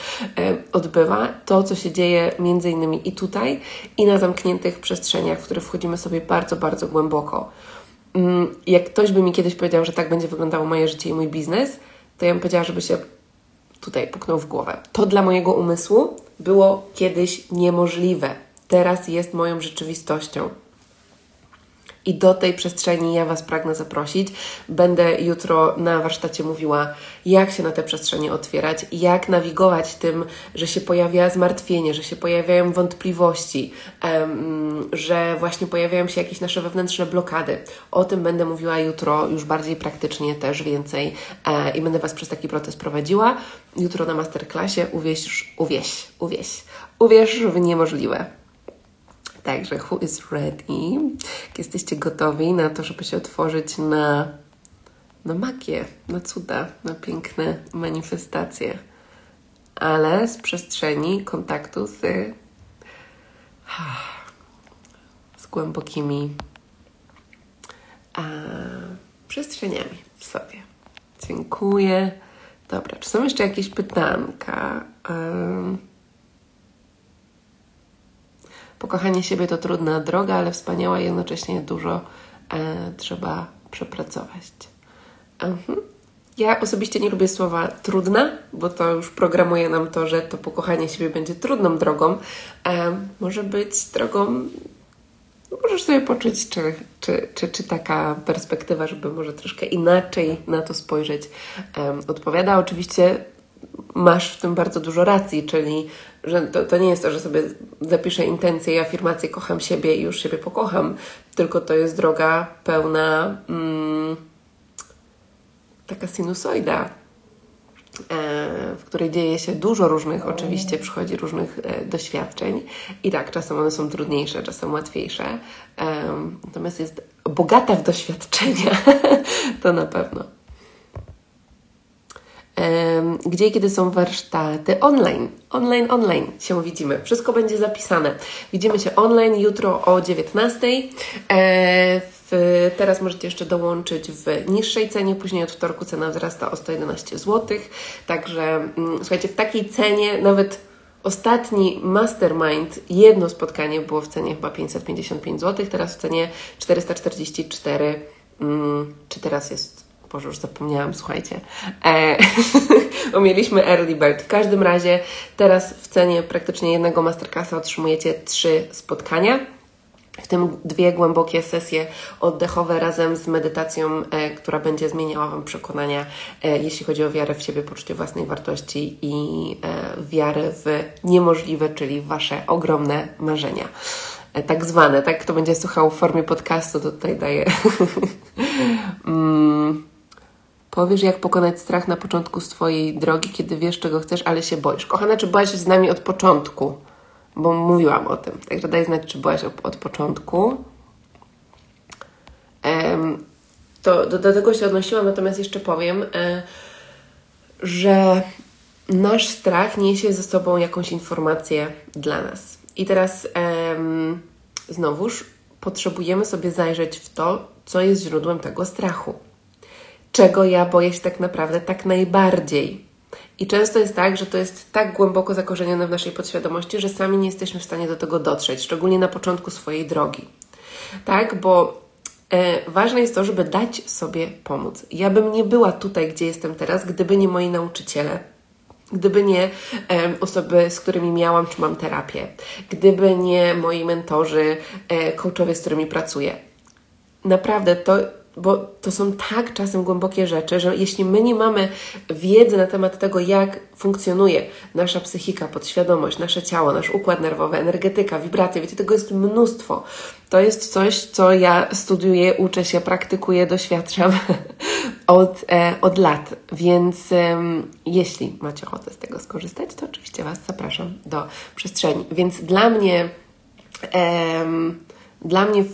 odbywa. To, co się dzieje między innymi i tutaj, i na zamkniętych przestrzeniach, w które wchodzimy sobie bardzo, bardzo głęboko. Mm, jak ktoś by mi kiedyś powiedział, że tak będzie wyglądało moje życie i mój biznes, to ja bym powiedziała, żeby się tutaj puknął w głowę. To dla mojego umysłu było kiedyś niemożliwe. Teraz jest moją rzeczywistością. I do tej przestrzeni ja Was pragnę zaprosić. Będę jutro na warsztacie mówiła, jak się na te przestrzenie otwierać, jak nawigować tym, że się pojawia zmartwienie, że się pojawiają wątpliwości, że właśnie pojawiają się jakieś nasze wewnętrzne blokady. O tym będę mówiła jutro, już bardziej praktycznie też więcej e, i będę Was przez taki proces prowadziła. Jutro na masterclassie uwierz, uwierz, uwierz, uwierz w niemożliwe. Także who is ready? Jesteście gotowi na to, żeby się otworzyć na, na magię, na cuda, na piękne manifestacje, ale z przestrzeni kontaktu z, z głębokimi a, przestrzeniami w sobie. Dziękuję. Dobra, czy są jeszcze jakieś pytanka? Um, Pokochanie siebie to trudna droga, ale wspaniała i jednocześnie dużo e, trzeba przepracować. Mhm. Ja osobiście nie lubię słowa trudna, bo to już programuje nam to, że to pokochanie siebie będzie trudną drogą. E, może być drogą, no możesz sobie poczuć, czy, czy, czy, czy taka perspektywa, żeby może troszkę inaczej na to spojrzeć, e, odpowiada. Oczywiście masz w tym bardzo dużo racji, czyli że to, to nie jest to, że sobie zapiszę intencje i afirmacje, kocham siebie i już siebie pokocham, tylko to jest droga pełna mm, taka sinusoida, e, w której dzieje się dużo różnych, oczywiście przychodzi różnych e, doświadczeń. I tak, czasem one są trudniejsze, czasem łatwiejsze, e, natomiast jest bogata w doświadczenia, to na pewno gdzie i kiedy są warsztaty online. Online, online się widzimy. Wszystko będzie zapisane. Widzimy się online jutro o 19. E, teraz możecie jeszcze dołączyć w niższej cenie, później od wtorku cena wzrasta o 111 zł. Także mm, słuchajcie, w takiej cenie nawet ostatni mastermind, jedno spotkanie było w cenie chyba 555 zł, teraz w cenie 444. Mm, czy teraz jest Boże, już zapomniałam, słuchajcie. E, early bird. W każdym razie teraz w cenie praktycznie jednego masterclassa otrzymujecie trzy spotkania. W tym dwie głębokie sesje oddechowe razem z medytacją, e, która będzie zmieniała Wam przekonania, e, jeśli chodzi o wiarę w siebie, poczucie własnej wartości i e, wiarę w niemożliwe, czyli Wasze ogromne marzenia. E, tak zwane, tak? Kto będzie słuchał w formie podcastu, to tutaj daję. mm. Powiesz, jak pokonać strach na początku swojej drogi, kiedy wiesz, czego chcesz, ale się boisz. Kochana, czy byłaś z nami od początku? Bo mówiłam o tym. Także daj znać, czy byłaś od początku. To do, do, tego się odnosiłam, natomiast jeszcze powiem, e, że nasz strach niesie ze sobą jakąś informację dla nas. I teraz znowuż potrzebujemy sobie zajrzeć w to, co jest źródłem tego strachu czego ja boję się tak naprawdę tak najbardziej. I często jest tak, że to jest tak głęboko zakorzenione w naszej podświadomości, że sami nie jesteśmy w stanie do tego dotrzeć, szczególnie na początku swojej drogi. Tak, bo e, ważne jest to, żeby dać sobie pomóc. Ja bym nie była tutaj, gdzie jestem teraz, gdyby nie moi nauczyciele, Gdyby nie e, osoby, z którymi miałam czy mam terapię, gdyby nie moi mentorzy, e, coachowie, z którymi pracuję. Naprawdę to bo to są tak czasem głębokie rzeczy, że jeśli my nie mamy wiedzy na temat tego, jak funkcjonuje nasza psychika, podświadomość, nasze ciało, nasz układ nerwowy, energetyka, wibracje, wiecie, tego jest mnóstwo. To jest coś, co ja studiuję, uczę się, praktykuję, doświadczam od, e, od lat. Więc e, jeśli macie ochotę z tego skorzystać, to oczywiście Was zapraszam do przestrzeni. Więc dla mnie, e, dla mnie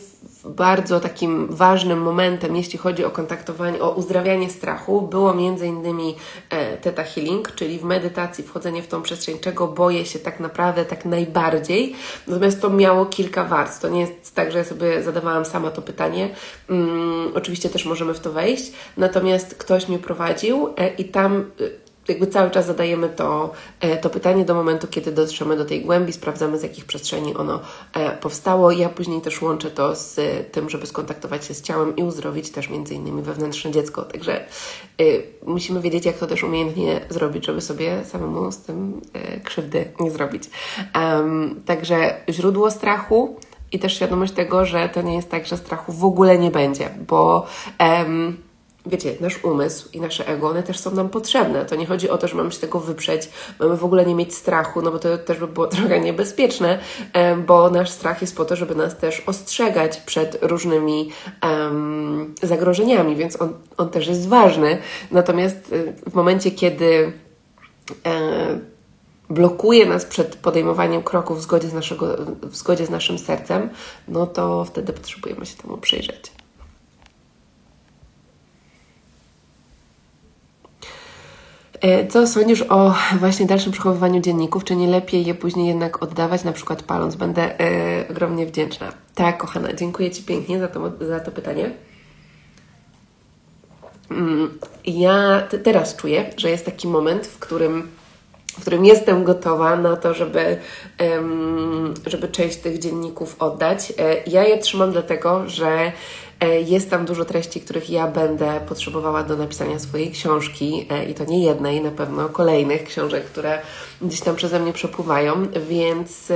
bardzo takim ważnym momentem, jeśli chodzi o kontaktowanie, o uzdrawianie strachu, było między innymi e, Theta Healing, czyli w medytacji wchodzenie w tą przestrzeń, czego boję się tak naprawdę tak najbardziej. Natomiast to miało kilka warstw. To nie jest tak, że ja sobie zadawałam sama to pytanie. Um, oczywiście też możemy w to wejść. Natomiast ktoś mnie prowadził e, i tam e, jakby cały czas zadajemy to, e, to pytanie do momentu, kiedy dotrzemy do tej głębi, sprawdzamy z jakich przestrzeni ono e, powstało. Ja później też łączę to z tym, żeby skontaktować się z ciałem i uzdrowić też między innymi wewnętrzne dziecko. Także musimy wiedzieć, jak to też umiejętnie zrobić, żeby sobie samemu z tym krzywdy nie zrobić. Także źródło strachu i też świadomość tego, że to nie jest tak, że strachu w ogóle nie będzie, bo wiecie, nasz umysł i nasze ego, one też są nam potrzebne. To nie chodzi o to, że mamy się tego wyprzeć, mamy w ogóle nie mieć strachu, no bo to też by było trochę niebezpieczne, bo nasz strach jest po to, żeby nas też ostrzegać przed różnymi um, zagrożeniami, więc on, on też jest ważny. Natomiast y, w momencie, kiedy e, blokuje nas przed podejmowaniem kroków w zgodzie, z naszego, w zgodzie z naszym sercem, no to wtedy potrzebujemy się temu przyjrzeć. Co sądzisz o właśnie dalszym przechowywaniu dzienników? Czy nie lepiej je później jednak oddawać, na przykład paląc? Będę e, ogromnie wdzięczna. Tak, kochana, dziękuję Ci pięknie za to, za to pytanie. Mm, ja teraz czuję, że jest taki moment, w którym, w którym jestem gotowa na to, żeby, żeby część tych dzienników oddać. E, ja je trzymam dlatego, że E, jest tam dużo treści, których ja będę potrzebowała do napisania swojej książki e, i to nie jednej, na pewno kolejnych książek, które gdzieś tam przeze mnie przepływają, więc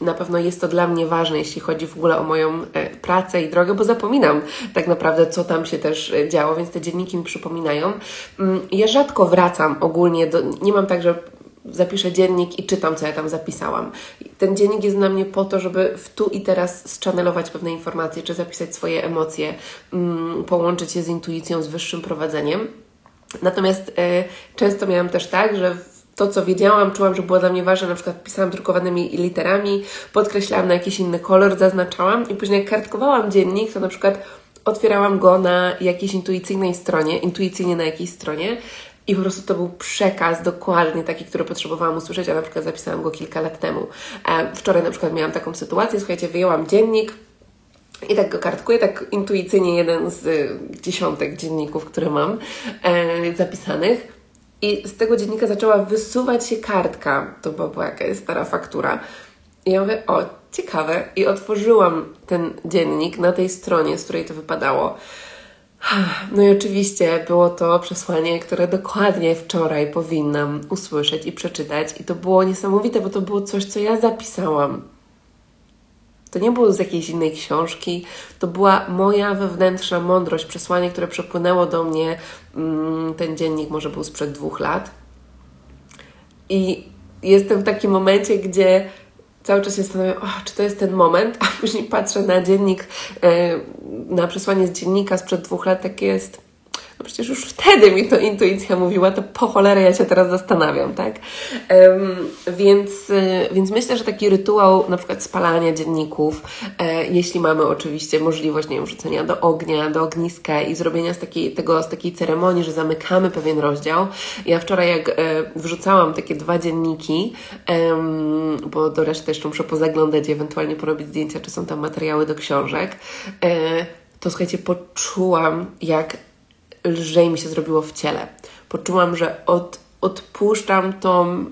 na pewno jest to dla mnie ważne, jeśli chodzi w ogóle o moją e, pracę i drogę, bo zapominam tak naprawdę, co tam się też działo, więc te dzienniki mi przypominają. Mm, ja rzadko wracam ogólnie, do, nie mam tak, że zapiszę dziennik i czytam, co ja tam zapisałam. Ten dziennik jest dla mnie po to, żeby w tu i teraz schannelować pewne informacje, czy zapisać swoje emocje, mm, połączyć je z intuicją, z wyższym prowadzeniem. Natomiast y, często miałam też tak, że to, co wiedziałam, czułam, że było dla mnie ważne, na przykład pisałam drukowanymi literami, podkreślałam na jakiś inny kolor, zaznaczałam i później jak kartkowałam dziennik, to na przykład otwierałam go na jakiejś intuicyjnej stronie, intuicyjnie na jakiejś stronie i po prostu to był przekaz dokładnie taki, który potrzebowałam usłyszeć, a na przykład zapisałam go kilka lat temu. E, wczoraj na przykład miałam taką sytuację, słuchajcie, wyjęłam dziennik, i tak go kartkuję, tak intuicyjnie jeden z dziesiątek dzienników, które mam e, zapisanych. I z tego dziennika zaczęła wysuwać się kartka. To była jakaś stara faktura. I ja mówię, o, ciekawe. I otworzyłam ten dziennik na tej stronie, z której to wypadało. No i oczywiście było to przesłanie, które dokładnie wczoraj powinnam usłyszeć i przeczytać, i to było niesamowite, bo to było coś, co ja zapisałam. To nie było z jakiejś innej książki, to była moja wewnętrzna mądrość, przesłanie, które przepłynęło do mnie. Mm, ten dziennik może był sprzed dwóch lat. I jestem w takim momencie, gdzie cały czas się zastanawiam, oh, czy to jest ten moment, a później patrzę na dziennik, e, na przesłanie z dziennika sprzed dwóch lat, takie jest no przecież już wtedy mi to intuicja mówiła, to po cholerę ja się teraz zastanawiam, tak? Więc, y, więc myślę, że taki rytuał na przykład spalania dzienników, e, jeśli mamy oczywiście możliwość, nie wiem, wrzucenia do ognia, do ogniska i zrobienia z takiej, tego, z takiej ceremonii, że zamykamy pewien rozdział. Ja wczoraj jak e, wrzucałam takie dwa dzienniki, bo do reszty jeszcze muszę pozaglądać i ewentualnie porobić zdjęcia, czy są tam materiały do książek, e, to słuchajcie, poczułam, jak lżej mi się zrobiło w ciele. Poczułam, że od, odpuszczam tą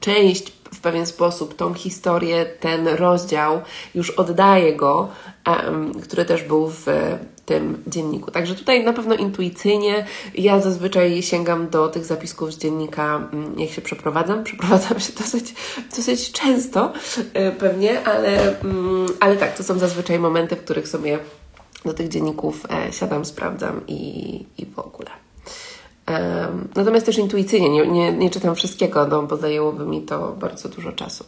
część w pewien sposób tą historię, ten rozdział, już oddaję go, um, który też był w tym dzienniku. Także tutaj na pewno intuicyjnie ja zazwyczaj sięgam do tych zapisków z dziennika, mm, jak się przeprowadzam. Przeprowadzam się dosyć, dosyć często e, pewnie, ale, mm, ale tak, to są zazwyczaj momenty, w których sobie do tych dzienników e, siadam, sprawdzam i, i w ogóle. Natomiast też intuicyjnie, nie, nie, nie czytam wszystkiego, no, bo zajęłoby mi to bardzo dużo czasu.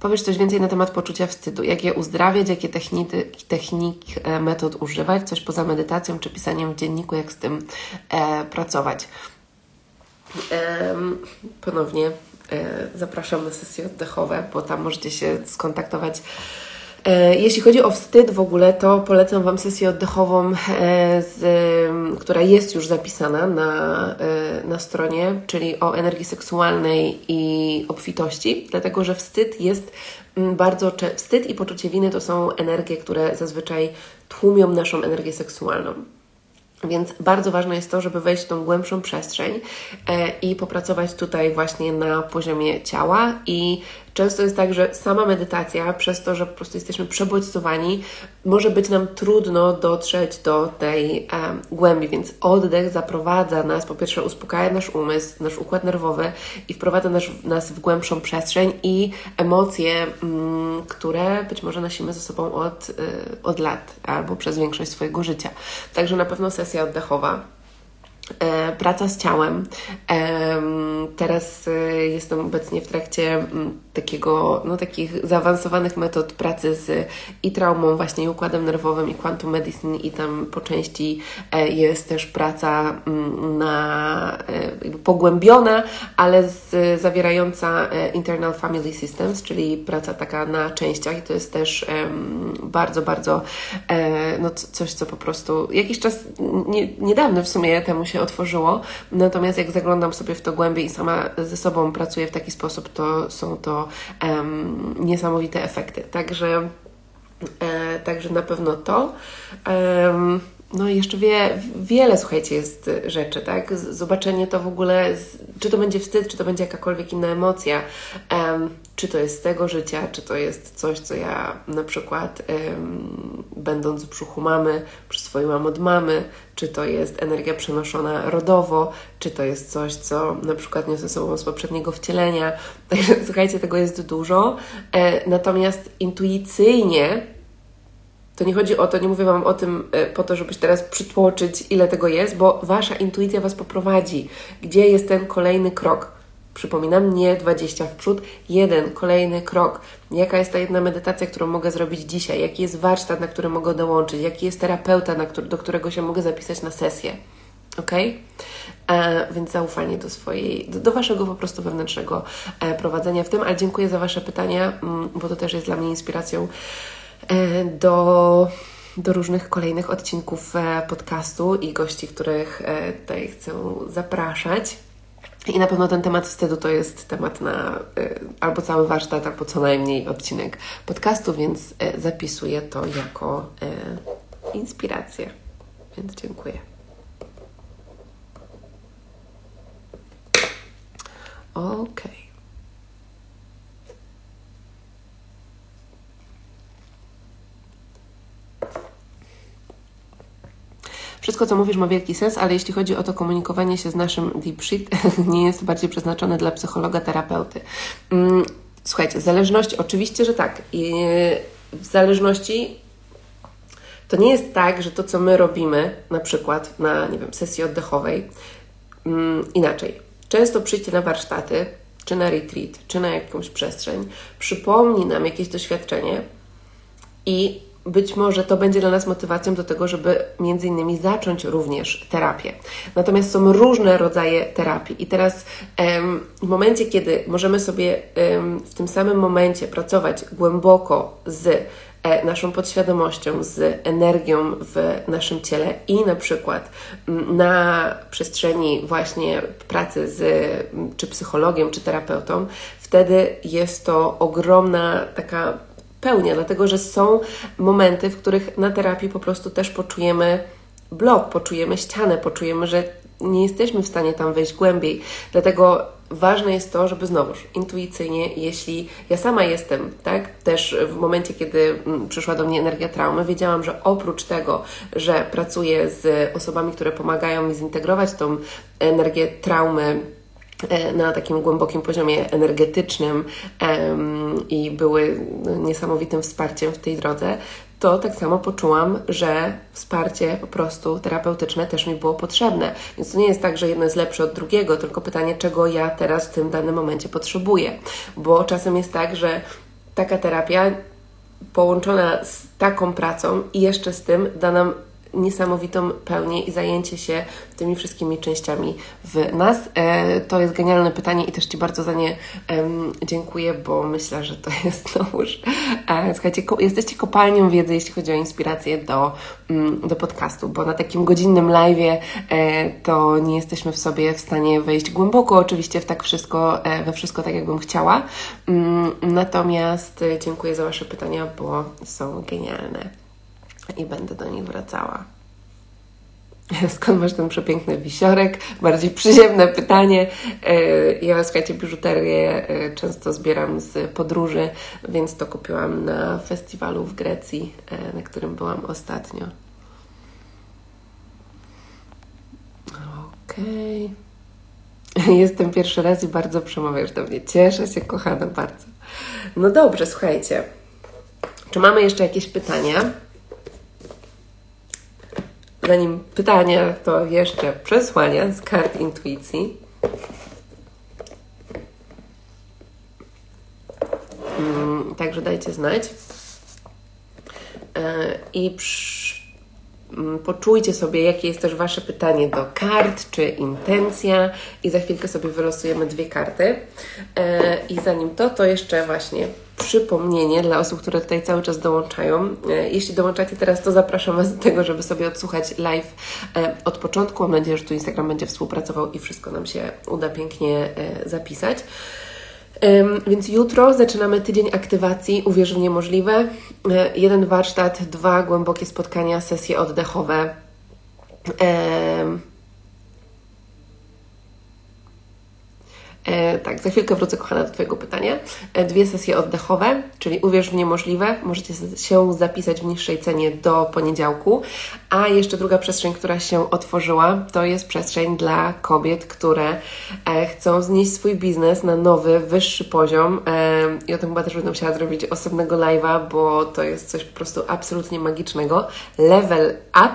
Powiesz coś więcej na temat poczucia wstydu. Jak je uzdrawiać, jakie techniki, technik, metod używać, coś poza medytacją czy pisaniem w dzienniku, jak z tym e, pracować. Ponownie zapraszam na sesje oddechowe, bo tam możecie się skontaktować E, jeśli chodzi o wstyd w ogóle, to polecam Wam sesję oddechową, e, z, która jest już zapisana na, e, na stronie, czyli o energii seksualnej i obfitości, dlatego że wstyd jest bardzo. Wstyd i poczucie winy to są energie, które zazwyczaj tłumią naszą energię seksualną. Więc bardzo ważne jest to, żeby wejść w tą głębszą przestrzeń i popracować tutaj właśnie na poziomie ciała i Często jest tak, że sama medytacja, przez to, że po prostu jesteśmy przebodźcowani, może być nam trudno dotrzeć do tej um, głębi, więc oddech zaprowadza nas, po pierwsze uspokaja nasz umysł, nasz układ nerwowy i wprowadza nas, nas w głębszą przestrzeń i emocje, mm, które być może nosimy ze sobą od, y, od lat albo przez większość swojego życia. Także na pewno sesja oddechowa praca z ciałem. Teraz e, jestem obecnie w trakcie takiego, no, takich zaawansowanych metod pracy z i traumą, właśnie i układem nerwowym, i quantum medicine, i tam po części e, jest też praca na, pogłębiona, ale z, zawierająca internal family systems, czyli praca taka na częściach, i to jest też bardzo, bardzo no, coś, co po prostu jakiś czas nie, niedawno w sumie temu się się otworzyło. Natomiast jak zaglądam sobie w to głębiej i sama ze sobą pracuję w taki sposób, to są to um, niesamowite efekty. Także, e, także na pewno to. Um, no i jeszcze wie, wiele, słuchajcie, jest rzeczy, tak? Zobaczenie to w ogóle, czy to będzie wstyd, czy to będzie jakakolwiek inna emocja, um, czy to jest z tego życia, czy to jest coś, co ja na przykład um, będąc w brzuchu mamy, przyswoiłam od mamy, czy to jest energia przenoszona rodowo, czy to jest coś, co na przykład niosę sobą z poprzedniego wcielenia. Także słuchajcie, tego jest dużo. E, natomiast intuicyjnie to nie chodzi o to, nie mówię Wam o tym e, po to, żebyś teraz przytłoczyć, ile tego jest, bo Wasza intuicja Was poprowadzi. Gdzie jest ten kolejny krok? Przypominam, nie 20 w przód, jeden kolejny krok. Jaka jest ta jedna medytacja, którą mogę zrobić dzisiaj? Jaki jest warsztat, na który mogę dołączyć? Jaki jest terapeuta, który, do którego się mogę zapisać na sesję? Ok? E, więc zaufanie do swojej, do, do, Waszego po prostu wewnętrznego e, prowadzenia w tym, ale dziękuję za Wasze pytania, mm, bo to też jest dla mnie inspiracją E, do, do różnych kolejnych odcinków e, podcastu i gości, których e, tutaj chcę zapraszać. I na pewno ten temat wstydu to jest temat na albo cały warsztat, albo co najmniej odcinek podcastu, więc zapisuję to jako inspirację. Więc dziękuję. Okej. Okay. Wszystko, co mówisz, ma wielki sens, ale jeśli chodzi o to komunikowanie się z naszym deep shit, nie jest bardziej przeznaczone dla psychologa, terapeuty. Mm, słuchajcie, zależność, oczywiście, że tak. W zależności to nie jest tak, że to, co my robimy, na przykład na, nie wiem, sesji oddechowej, mm, inaczej. Często przyjdzie na warsztaty, czy na retreat, czy na jakąś przestrzeń, przypomni nam jakieś doświadczenie i być może to będzie dla nas motywacją do tego, żeby między innymi zacząć również terapię. Natomiast są różne rodzaje terapii i teraz w momencie, kiedy możemy sobie w tym samym momencie pracować głęboko z e, naszą podświadomością, z energią w naszym ciele i na przykład na przestrzeni właśnie pracy z czy psychologiem, czy terapeutą, wtedy jest to ogromna taka dlatego że są momenty, w których na terapii po prostu też poczujemy blok, poczujemy ścianę, poczujemy, że nie jesteśmy w stanie tam wejść głębiej. Dlatego ważne jest to, żeby znowuż intuicyjnie, jeśli ja sama jestem, tak, też w momencie, kiedy mm, przyszła do mnie energia traumy, wiedziałam, że oprócz tego, że pracuję z osobami, które pomagają mi zintegrować tą energię traumy na takim głębokim poziomie energetycznym um, i były niesamowitym wsparciem w tej drodze, to tak samo poczułam, że wsparcie po prostu terapeutyczne też mi było potrzebne. Więc to nie jest tak, że jedno jest lepsze od drugiego, tylko pytanie, czego ja teraz w tym danym momencie potrzebuję. Bo czasem jest tak, że taka terapia połączona z taką pracą i jeszcze z tym da nam niesamowitą pełnię i zajęcie się tymi wszystkimi częściami w nas? E, to jest genialne pytanie i też Ci bardzo za nie dziękuję, bo myślę, że to jest znowuż. E, słuchajcie, jesteście kopalnią wiedzy, jeśli chodzi o inspirację do, mm, do podcastu, bo na takim godzinnym live e, to nie jesteśmy w sobie w stanie wejść głęboko, oczywiście w tak wszystko, we wszystko tak, jakbym chciała. Mm, natomiast dziękuję za Wasze pytania, bo są genialne i będę do nich wracała. Skąd masz ten przepiękny wisiorek? Bardziej przyziemne pytanie. E, ja, słuchajcie, biżuterię e, często zbieram z podróży, więc to kupiłam na festiwalu w Grecji, e, na którym byłam ostatnio. Okej. Okay. Jestem pierwszy raz i bardzo przemawiasz do mnie. Cieszę się, kochana, bardzo. No dobrze, słuchajcie. Czy mamy jeszcze jakieś pytania? Zanim pytania, to jeszcze przesłania z kart intuicji. Mm, także dajcie znać. E, I mm, poczujcie sobie, jakie jest też Wasze pytanie do kart, czy intencja. I za chwilkę sobie wylosujemy dwie karty. E, I zanim to, to jeszcze właśnie przypomnienie dla osób, które tutaj cały czas dołączają. E, jeśli dołączacie teraz, to zapraszam Was do tego, żeby sobie odsłuchać live e, od początku. Mam nadzieję, że tu Instagram będzie współpracował i wszystko nam się uda pięknie e, zapisać. Więc jutro zaczynamy tydzień aktywacji Uwierz w niemożliwe. Jeden warsztat, dwa głębokie spotkania, sesje oddechowe. E, tak, za chwilkę wrócę, kochana, do Twojego pytania. E, dwie sesje oddechowe, czyli Uwierz w niemożliwe. Możecie się zapisać w niższej cenie do poniedziałku. A jeszcze druga przestrzeń, która się otworzyła, to jest przestrzeń dla kobiet, które e, chcą znieść swój biznes na nowy, wyższy poziom. E, I o tym chyba też będę musiała zrobić osobnego live'a, bo to jest coś po prostu absolutnie magicznego. Level up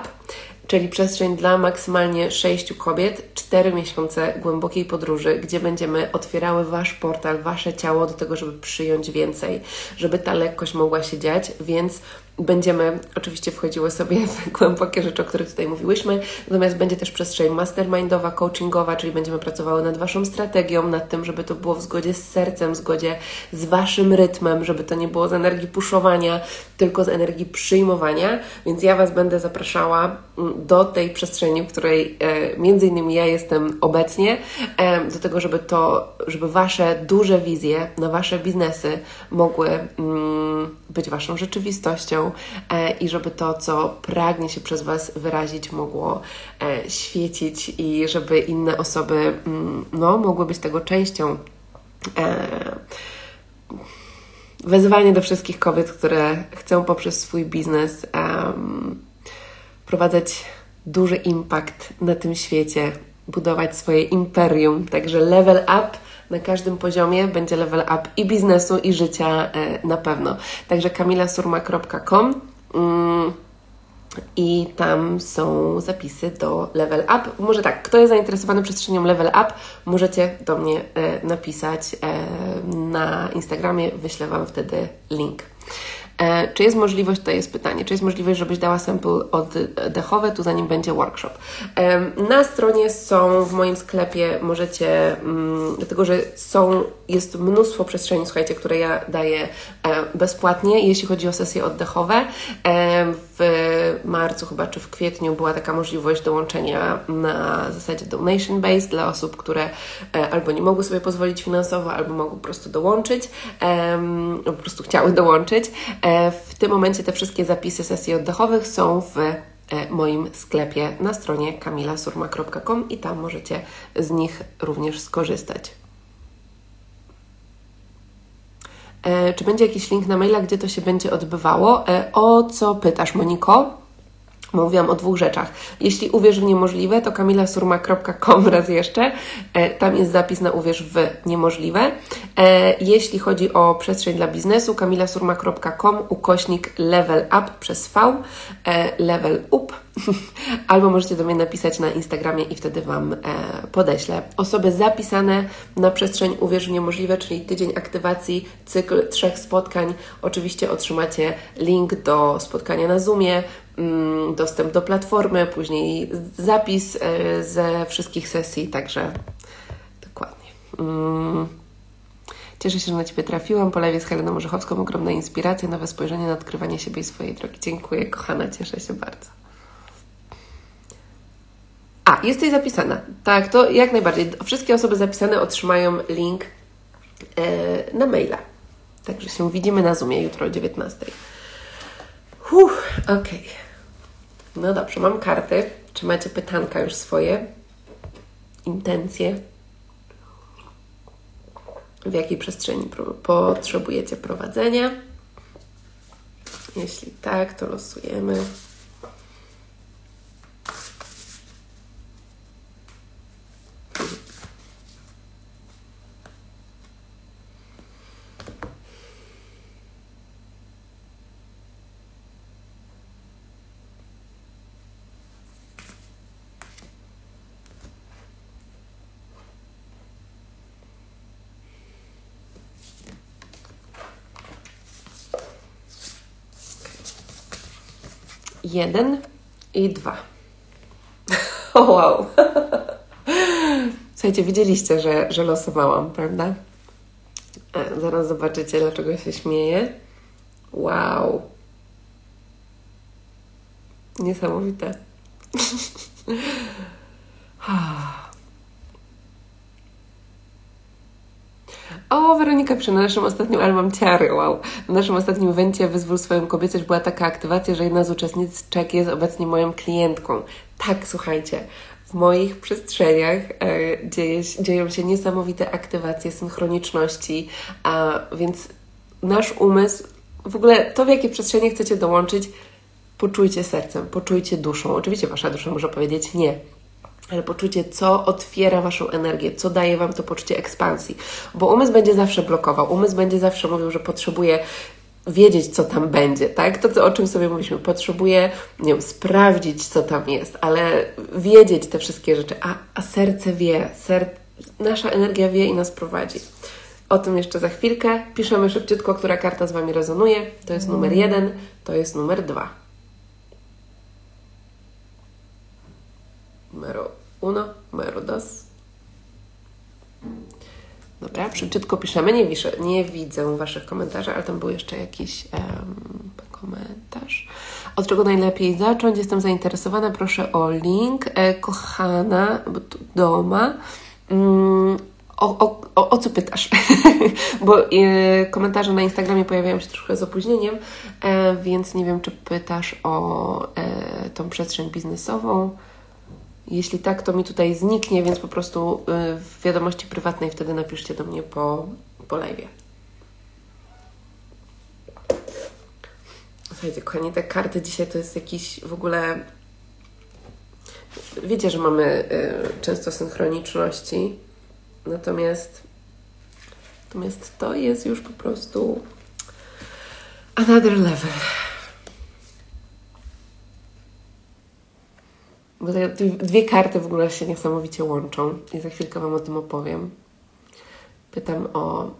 czyli przestrzeń dla maksymalnie sześciu kobiet, cztery miesiące głębokiej podróży, gdzie będziemy otwierały Wasz portal, Wasze ciało do tego, żeby przyjąć więcej, żeby ta lekkość mogła się dziać, więc Będziemy oczywiście wchodziły sobie w głębokie rzeczy, o których tutaj mówiłyśmy, natomiast będzie też przestrzeń mastermindowa, coachingowa, czyli będziemy pracowały nad Waszą strategią, nad tym, żeby to było w zgodzie z sercem, w zgodzie z Waszym rytmem, żeby to nie było z energii puszowania, tylko z energii przyjmowania. Więc ja Was będę zapraszała do tej przestrzeni, w której e, między innymi ja jestem obecnie, e, do tego, żeby to, żeby Wasze duże wizje na Wasze biznesy mogły mm, być Waszą rzeczywistością E, i żeby to, co pragnie się przez Was wyrazić, mogło świecić i żeby inne osoby mm, no, mogły być tego częścią. Wezwanie do wszystkich kobiet, które chcą poprzez swój biznes um, wprowadzać duży impact na tym świecie, budować swoje imperium. Także level up na każdym poziomie będzie level up i biznesu, i życia e, na pewno. Także kamilasurma.com mm, i tam są zapisy do Level Up. Może tak, kto jest zainteresowany przestrzenią Level Up, możecie do mnie e, napisać e, na Instagramie, wyślę Wam wtedy link. E, czy jest możliwość, to jest pytanie, czy jest możliwość, żebyś dała sample oddechowe, tu zanim będzie workshop. E, na stronie są, w moim sklepie możecie, mm, dlatego że są, jest mnóstwo przestrzeni, słuchajcie, które ja daję bezpłatnie, jeśli chodzi o sesje oddechowe. W marcu chyba, czy w kwietniu była taka możliwość dołączenia na zasadzie donation base dla osób, które albo nie mogły sobie pozwolić finansowo, albo mogły po prostu dołączyć, po prostu chciały dołączyć. W tym momencie te wszystkie zapisy sesji oddechowych są w e, moim sklepie na stronie kamilasurma.com i tam możecie z nich również skorzystać. E, czy będzie jakiś link na maila, gdzie to się będzie odbywało? E, o co pytasz, Moniko? Mówiłam o dwóch rzeczach. Jeśli uwierz w niemożliwe, to kamilasurma.com raz jeszcze. E, tam jest zapis na uwierz w niemożliwe. E, jeśli chodzi o przestrzeń dla biznesu, kamilasurma.com ukośnik level up przez V, e, level up. Albo możecie do mnie napisać na Instagramie i wtedy Wam podeślę. Osoby zapisane na przestrzeń Uwierz w Niemożliwe, czyli tydzień aktywacji, cykl trzech spotkań. Oczywiście otrzymacie link do spotkania na Zoomie, dostęp do platformy, później zapis e, ze wszystkich sesji, także dokładnie. Mm. Cieszę się, że na Ciebie trafiłam. Po lewie z Heleną Orzechowską ogromna inspiracja, nowe spojrzenie na odkrywanie siebie i swojej drogi. Dziękuję, kochana, cieszę się bardzo. A, jesteś zapisana. Tak, to jak najbardziej. Wszystkie osoby zapisane otrzymają link e, na maila. Także się widzimy na Zoomie jutro o 19. Uff, okej. Okay. No dobrze, mam karty. Czy macie pytanka już swoje? Intencje? W jakiej przestrzeni potrzebujecie prowadzenia? Jeśli tak, to losujemy. Jeden i dwa. O, wow. Słuchajcie, widzieliście, że, że losowałam, prawda? E, zaraz zobaczycie, dlaczego się śmieję. Wow. Niesamowite. O, Weronika przy naszym ostatnim album Ciary, wow. Na naszym ostatnim evencie Wyzwól swoją kobiecość była taka aktywacja, że jedna z uczestniczek jest obecnie moją klientką. Tak, słuchajcie, w moich przestrzeniach e, dzieje, dzieją się niesamowite aktywacje synchroniczności, a więc nasz umysł, w ogóle to, w jakie przestrzenie chcecie dołączyć, poczujcie sercem, poczujcie duszą. Oczywiście Wasza dusza może powiedzieć nie, ale poczucie, co otwiera Waszą energię, co daje Wam to poczucie ekspansji. Bo umysł będzie zawsze blokował, umysł będzie zawsze mówił, że potrzebuje wiedzieć, co tam będzie, tak? To, o czym sobie mówiliśmy, potrzebuje, nie wiem, sprawdzić, co tam jest, ale wiedzieć te wszystkie rzeczy, a, a serce wie, ser, nasza energia wie i nas prowadzi. O tym jeszcze za chwilkę. Piszemy szybciutko, która karta z Wami rezonuje. To jest numer jeden, to jest numer dwa. Numero uno, numero dos. Dobra, szybciutko piszemy. Nie, wiszę, nie widzę Waszych komentarzy, ale tam był jeszcze jakiś um, komentarz. Od czego najlepiej zacząć? Jestem zainteresowana. Proszę o link. E, kochana, doma. Mm, o, o, o, o, co pytasz? Bo e, komentarze na Instagramie pojawiają się trochę z opóźnieniem, e, więc nie wiem, czy pytasz o e, tą przestrzeń biznesową. Jeśli tak, to mi tutaj zniknie, więc po prostu y, w wiadomości prywatnej wtedy napiszcie do mnie po, po live. Słuchajcie, kochani, te karty dzisiaj to jest jakiś w ogóle... Wiecie, że mamy y, często synchroniczności, natomiast natomiast to jest już po prostu another level. Bo te dwie karty w ogóle się niesamowicie łączą i za chwilkę Wam o tym opowiem. Pytam o,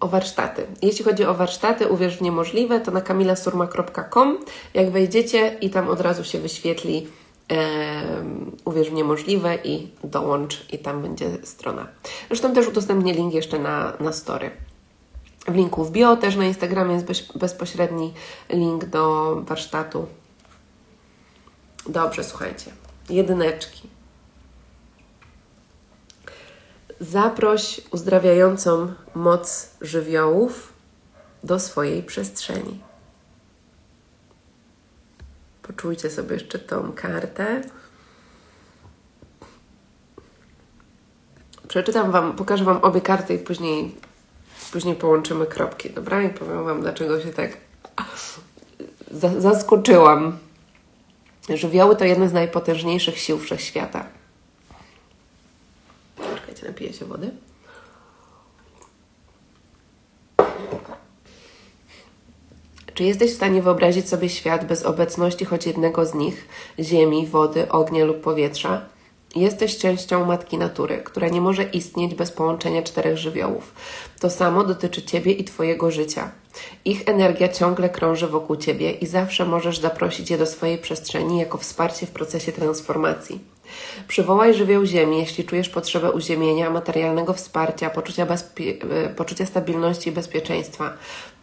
o warsztaty. Jeśli chodzi o warsztaty, uwierz w niemożliwe, to na kamilasurma.com. Jak wejdziecie i tam od razu się wyświetli um, uwierz w niemożliwe i dołącz i tam będzie strona. Zresztą też udostępnię link jeszcze na, na story. W linku w bio też na Instagramie jest bezpośredni link do warsztatu Dobrze, słuchajcie. Jedyneczki. Zaproś uzdrawiającą moc żywiołów do swojej przestrzeni. Poczujcie sobie jeszcze tą kartę. Przeczytam Wam, pokażę Wam obie karty i później, później połączymy kropki, dobra? I powiem Wam, dlaczego się tak zaskoczyłam. Żywioły to jedna z najpotężniejszych sił wszechświata. Czekajcie, napiję się wody. Czy jesteś w stanie wyobrazić sobie świat bez obecności choć jednego z nich ziemi, wody, ognia lub powietrza? Jesteś częścią matki natury, która nie może istnieć bez połączenia czterech żywiołów. To samo dotyczy Ciebie i Twojego życia. Ich energia ciągle krąży wokół Ciebie i zawsze możesz zaprosić je do swojej przestrzeni jako wsparcie w procesie transformacji. Przywołaj żywioł ziemi, jeśli czujesz potrzebę uziemienia, materialnego wsparcia, poczucia, e, poczucia stabilności i bezpieczeństwa.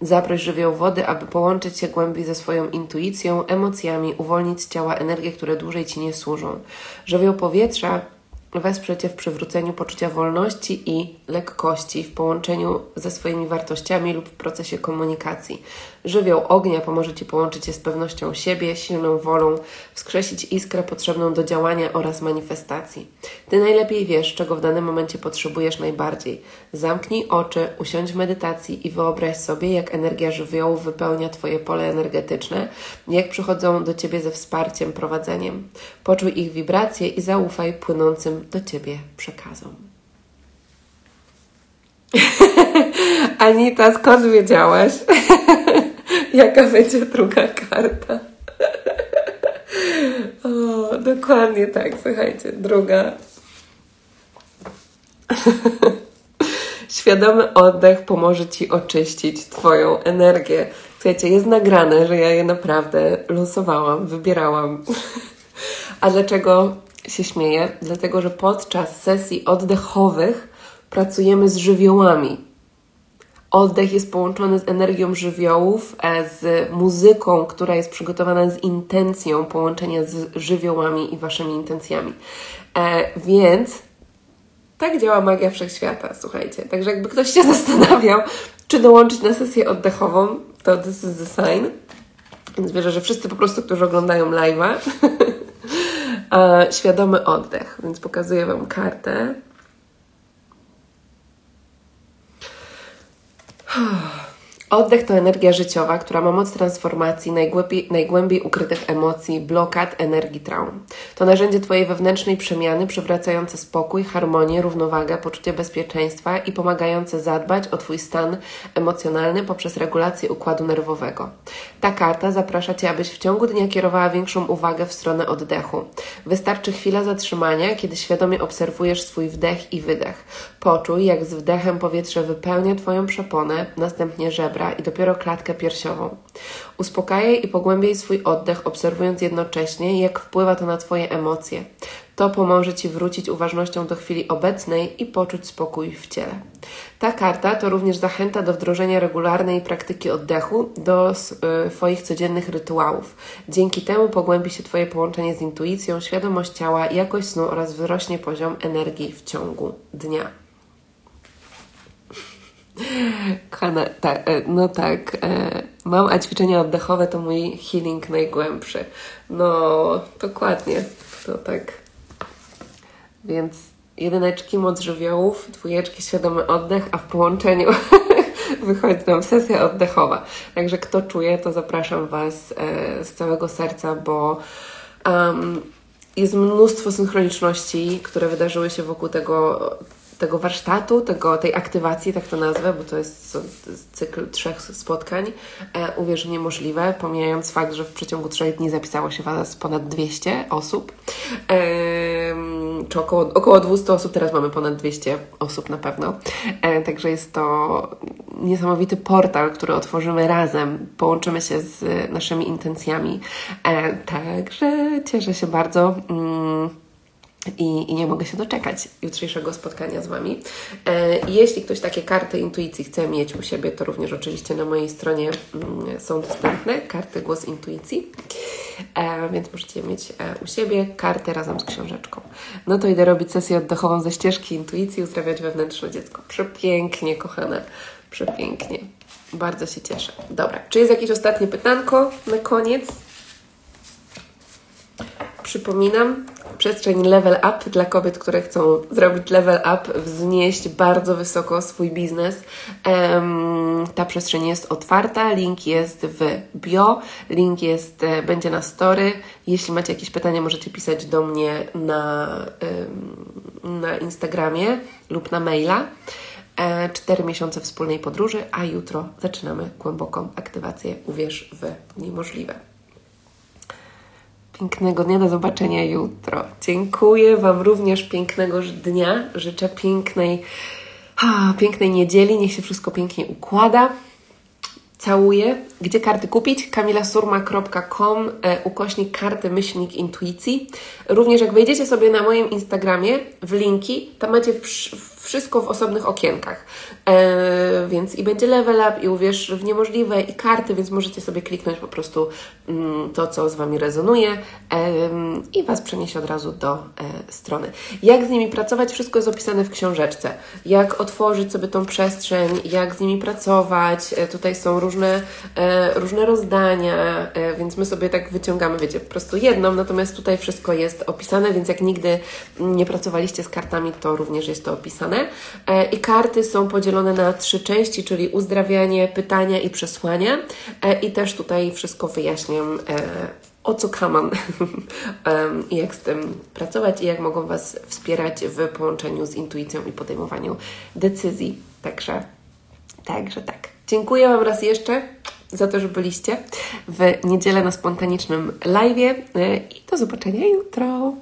Zaproś żywioł wody, aby połączyć się głębiej ze swoją intuicją, emocjami, uwolnić z ciała energię, które dłużej Ci nie służą. Żywioł powietrza wesprze Cię w przywróceniu poczucia wolności i lekkości w połączeniu ze swoimi wartościami lub w procesie komunikacji. Żywioł ognia pomoże Ci połączyć się z pewnością siebie, silną wolą, wskrzesić iskrę potrzebną do działania oraz manifestacji. Ty najlepiej wiesz, czego w danym momencie potrzebujesz najbardziej. Zamknij oczy, usiądź w medytacji i wyobraź sobie, jak energia żywiołu wypełnia Twoje pole energetyczne, jak przychodzą do Ciebie ze wsparciem, prowadzeniem. Poczuj ich wibracje i zaufaj płynącym do Ciebie przekazom. Anita, skąd wiedziałaś? Jaka będzie druga karta? o, dokładnie tak, słuchajcie, druga. Świadomy oddech pomoże Ci oczyścić Twoją energię. Słuchajcie, jest nagrane, że ja je naprawdę losowałam, wybierałam. A dlaczego się śmieję? Dlatego, że podczas sesji oddechowych pracujemy z żywiołami. Oddech jest połączony z energią żywiołów, e, z muzyką, która jest przygotowana z intencją połączenia z żywiołami i waszymi intencjami. E, więc tak działa magia wszechświata, słuchajcie. Także jakby ktoś się zastanawiał, czy dołączyć na sesję oddechową, to this is the sign. Więc wierzę, że wszyscy po prostu, którzy oglądają live'a, świadomy oddech. Więc pokazuję Wam kartę. Oddech to energia życiowa, która ma moc transformacji najgłębiej, najgłębiej ukrytych emocji, blokad, energii, traum. To narzędzie Twojej wewnętrznej przemiany, przywracające spokój, harmonię, równowagę, poczucie bezpieczeństwa i pomagające zadbać o Twój stan emocjonalny poprzez regulację układu nerwowego. Ta karta zaprasza Cię, abyś w ciągu dnia kierowała większą uwagę w stronę oddechu. Wystarczy chwila zatrzymania, kiedy świadomie obserwujesz swój wdech i wydech. Poczuj, jak z wdechem powietrze wypełnia Twoją przeponę, następnie żebra i dopiero klatkę piersiową. Uspokajaj i pogłębiaj swój oddech, obserwując jednocześnie, jak wpływa to na Twoje emocje. To pomoże Ci wrócić uważnością do chwili obecnej i poczuć spokój w ciele. Ta karta to również zachęta do wdrożenia regularnej praktyki oddechu do y, Twoich codziennych rytuałów. Dzięki temu pogłębi się Twoje połączenie z intuicją, świadomość ciała, jakość snu oraz wzrośnie poziom energii w ciągu dnia. Kochana, tak, e, no tak. E, mam, a ćwiczenia oddechowe to mój healing najgłębszy. No, dokładnie. To tak. Więc jedyneczki moc żywiołów, dwójeczki świadomy oddech, a w połączeniu wychodzi nam sesja oddechowa. Także kto czuje, to zapraszam Was e, z całego serca, bo um, jest mnóstwo synchroniczności, które wydarzyły się wokół tego tego warsztatu, tego, tej aktywacji, tak to nazwę, bo to jest cykl trzech spotkań, e, uwierz niemożliwe, pomijając fakt, że w przeciągu trzech dni zapisało się Was ponad 200 osób, e, czy około, około 200 osób, teraz mamy ponad 200 osób na pewno, e, także jest to niesamowity portal, który otworzymy razem, połączymy się z naszymi intencjami, e, także cieszę się bardzo. Mm, i, I, nie mogę się doczekać jutrzejszego spotkania z Wami. E, jeśli ktoś takie karty intuicji chce mieć u siebie, to również oczywiście na mojej stronie mm, są dostępne karty Głos Intuicji, e, więc możecie mieć e, u siebie kartę razem z książeczką. No to idę robić sesję oddechową ze ścieżki intuicji, uzdrawiać wewnętrzne dziecko. Przepięknie, kochane, przepięknie. Bardzo się cieszę. Dobra, czy jest jakieś ostatnie pytanko na koniec? przypominam, przestrzeń level up dla kobiet, które chcą zrobić level up, wznieść bardzo wysoko swój biznes. Ta przestrzeń jest otwarta, link jest w bio, link jest, e, będzie na story. Jeśli macie jakieś pytania, możecie pisać do mnie na, na Instagramie lub na maila. E, Cztery miesiące wspólnej podróży, a jutro zaczynamy głęboką aktywację Uwierz w niemożliwe. Pięknego dnia, do zobaczenia jutro. Dziękuję Wam również pięknego dnia. Życzę pięknej, pięknej niedzieli. Niech się wszystko pięknie układa. Całuję. Gdzie karty kupić? kamilasurma.com e, ukośnik karty myślnik intuicji. Również jak wejdziecie sobie na moim Instagramie w linki, tam macie wsz- wszystko w osobnych okienkach. E, więc i będzie level up, i uwierz w niemożliwe, i karty, więc możecie sobie kliknąć po prostu mm, to, co z Wami rezonuje em, i Was przeniesie od razu do e, strony. Jak z nimi pracować? Wszystko jest opisane w książeczce. Jak otworzyć sobie tą przestrzeń, jak z nimi pracować. E, tutaj są różne, e, różne rozdania, e, więc my sobie tak wyciągamy, wiecie, po prostu jedną, natomiast tutaj wszystko jest opisane, więc jak nigdy nie pracowaliście z kartami, to również jest to opisane. E, I karty są podzielone na trzy części, czyli uzdrawianie, pytania i przesłania. E, I też tutaj wszystko wyjaśniam, e, o co kaman i jak z tym pracować i jak mogą Was wspierać w połączeniu z intuicją i podejmowaniu decyzji. Także, także tak. Dziękuję Wam raz jeszcze za to, że byliście w niedzielę na spontanicznym live'ie e, i do zobaczenia jutro.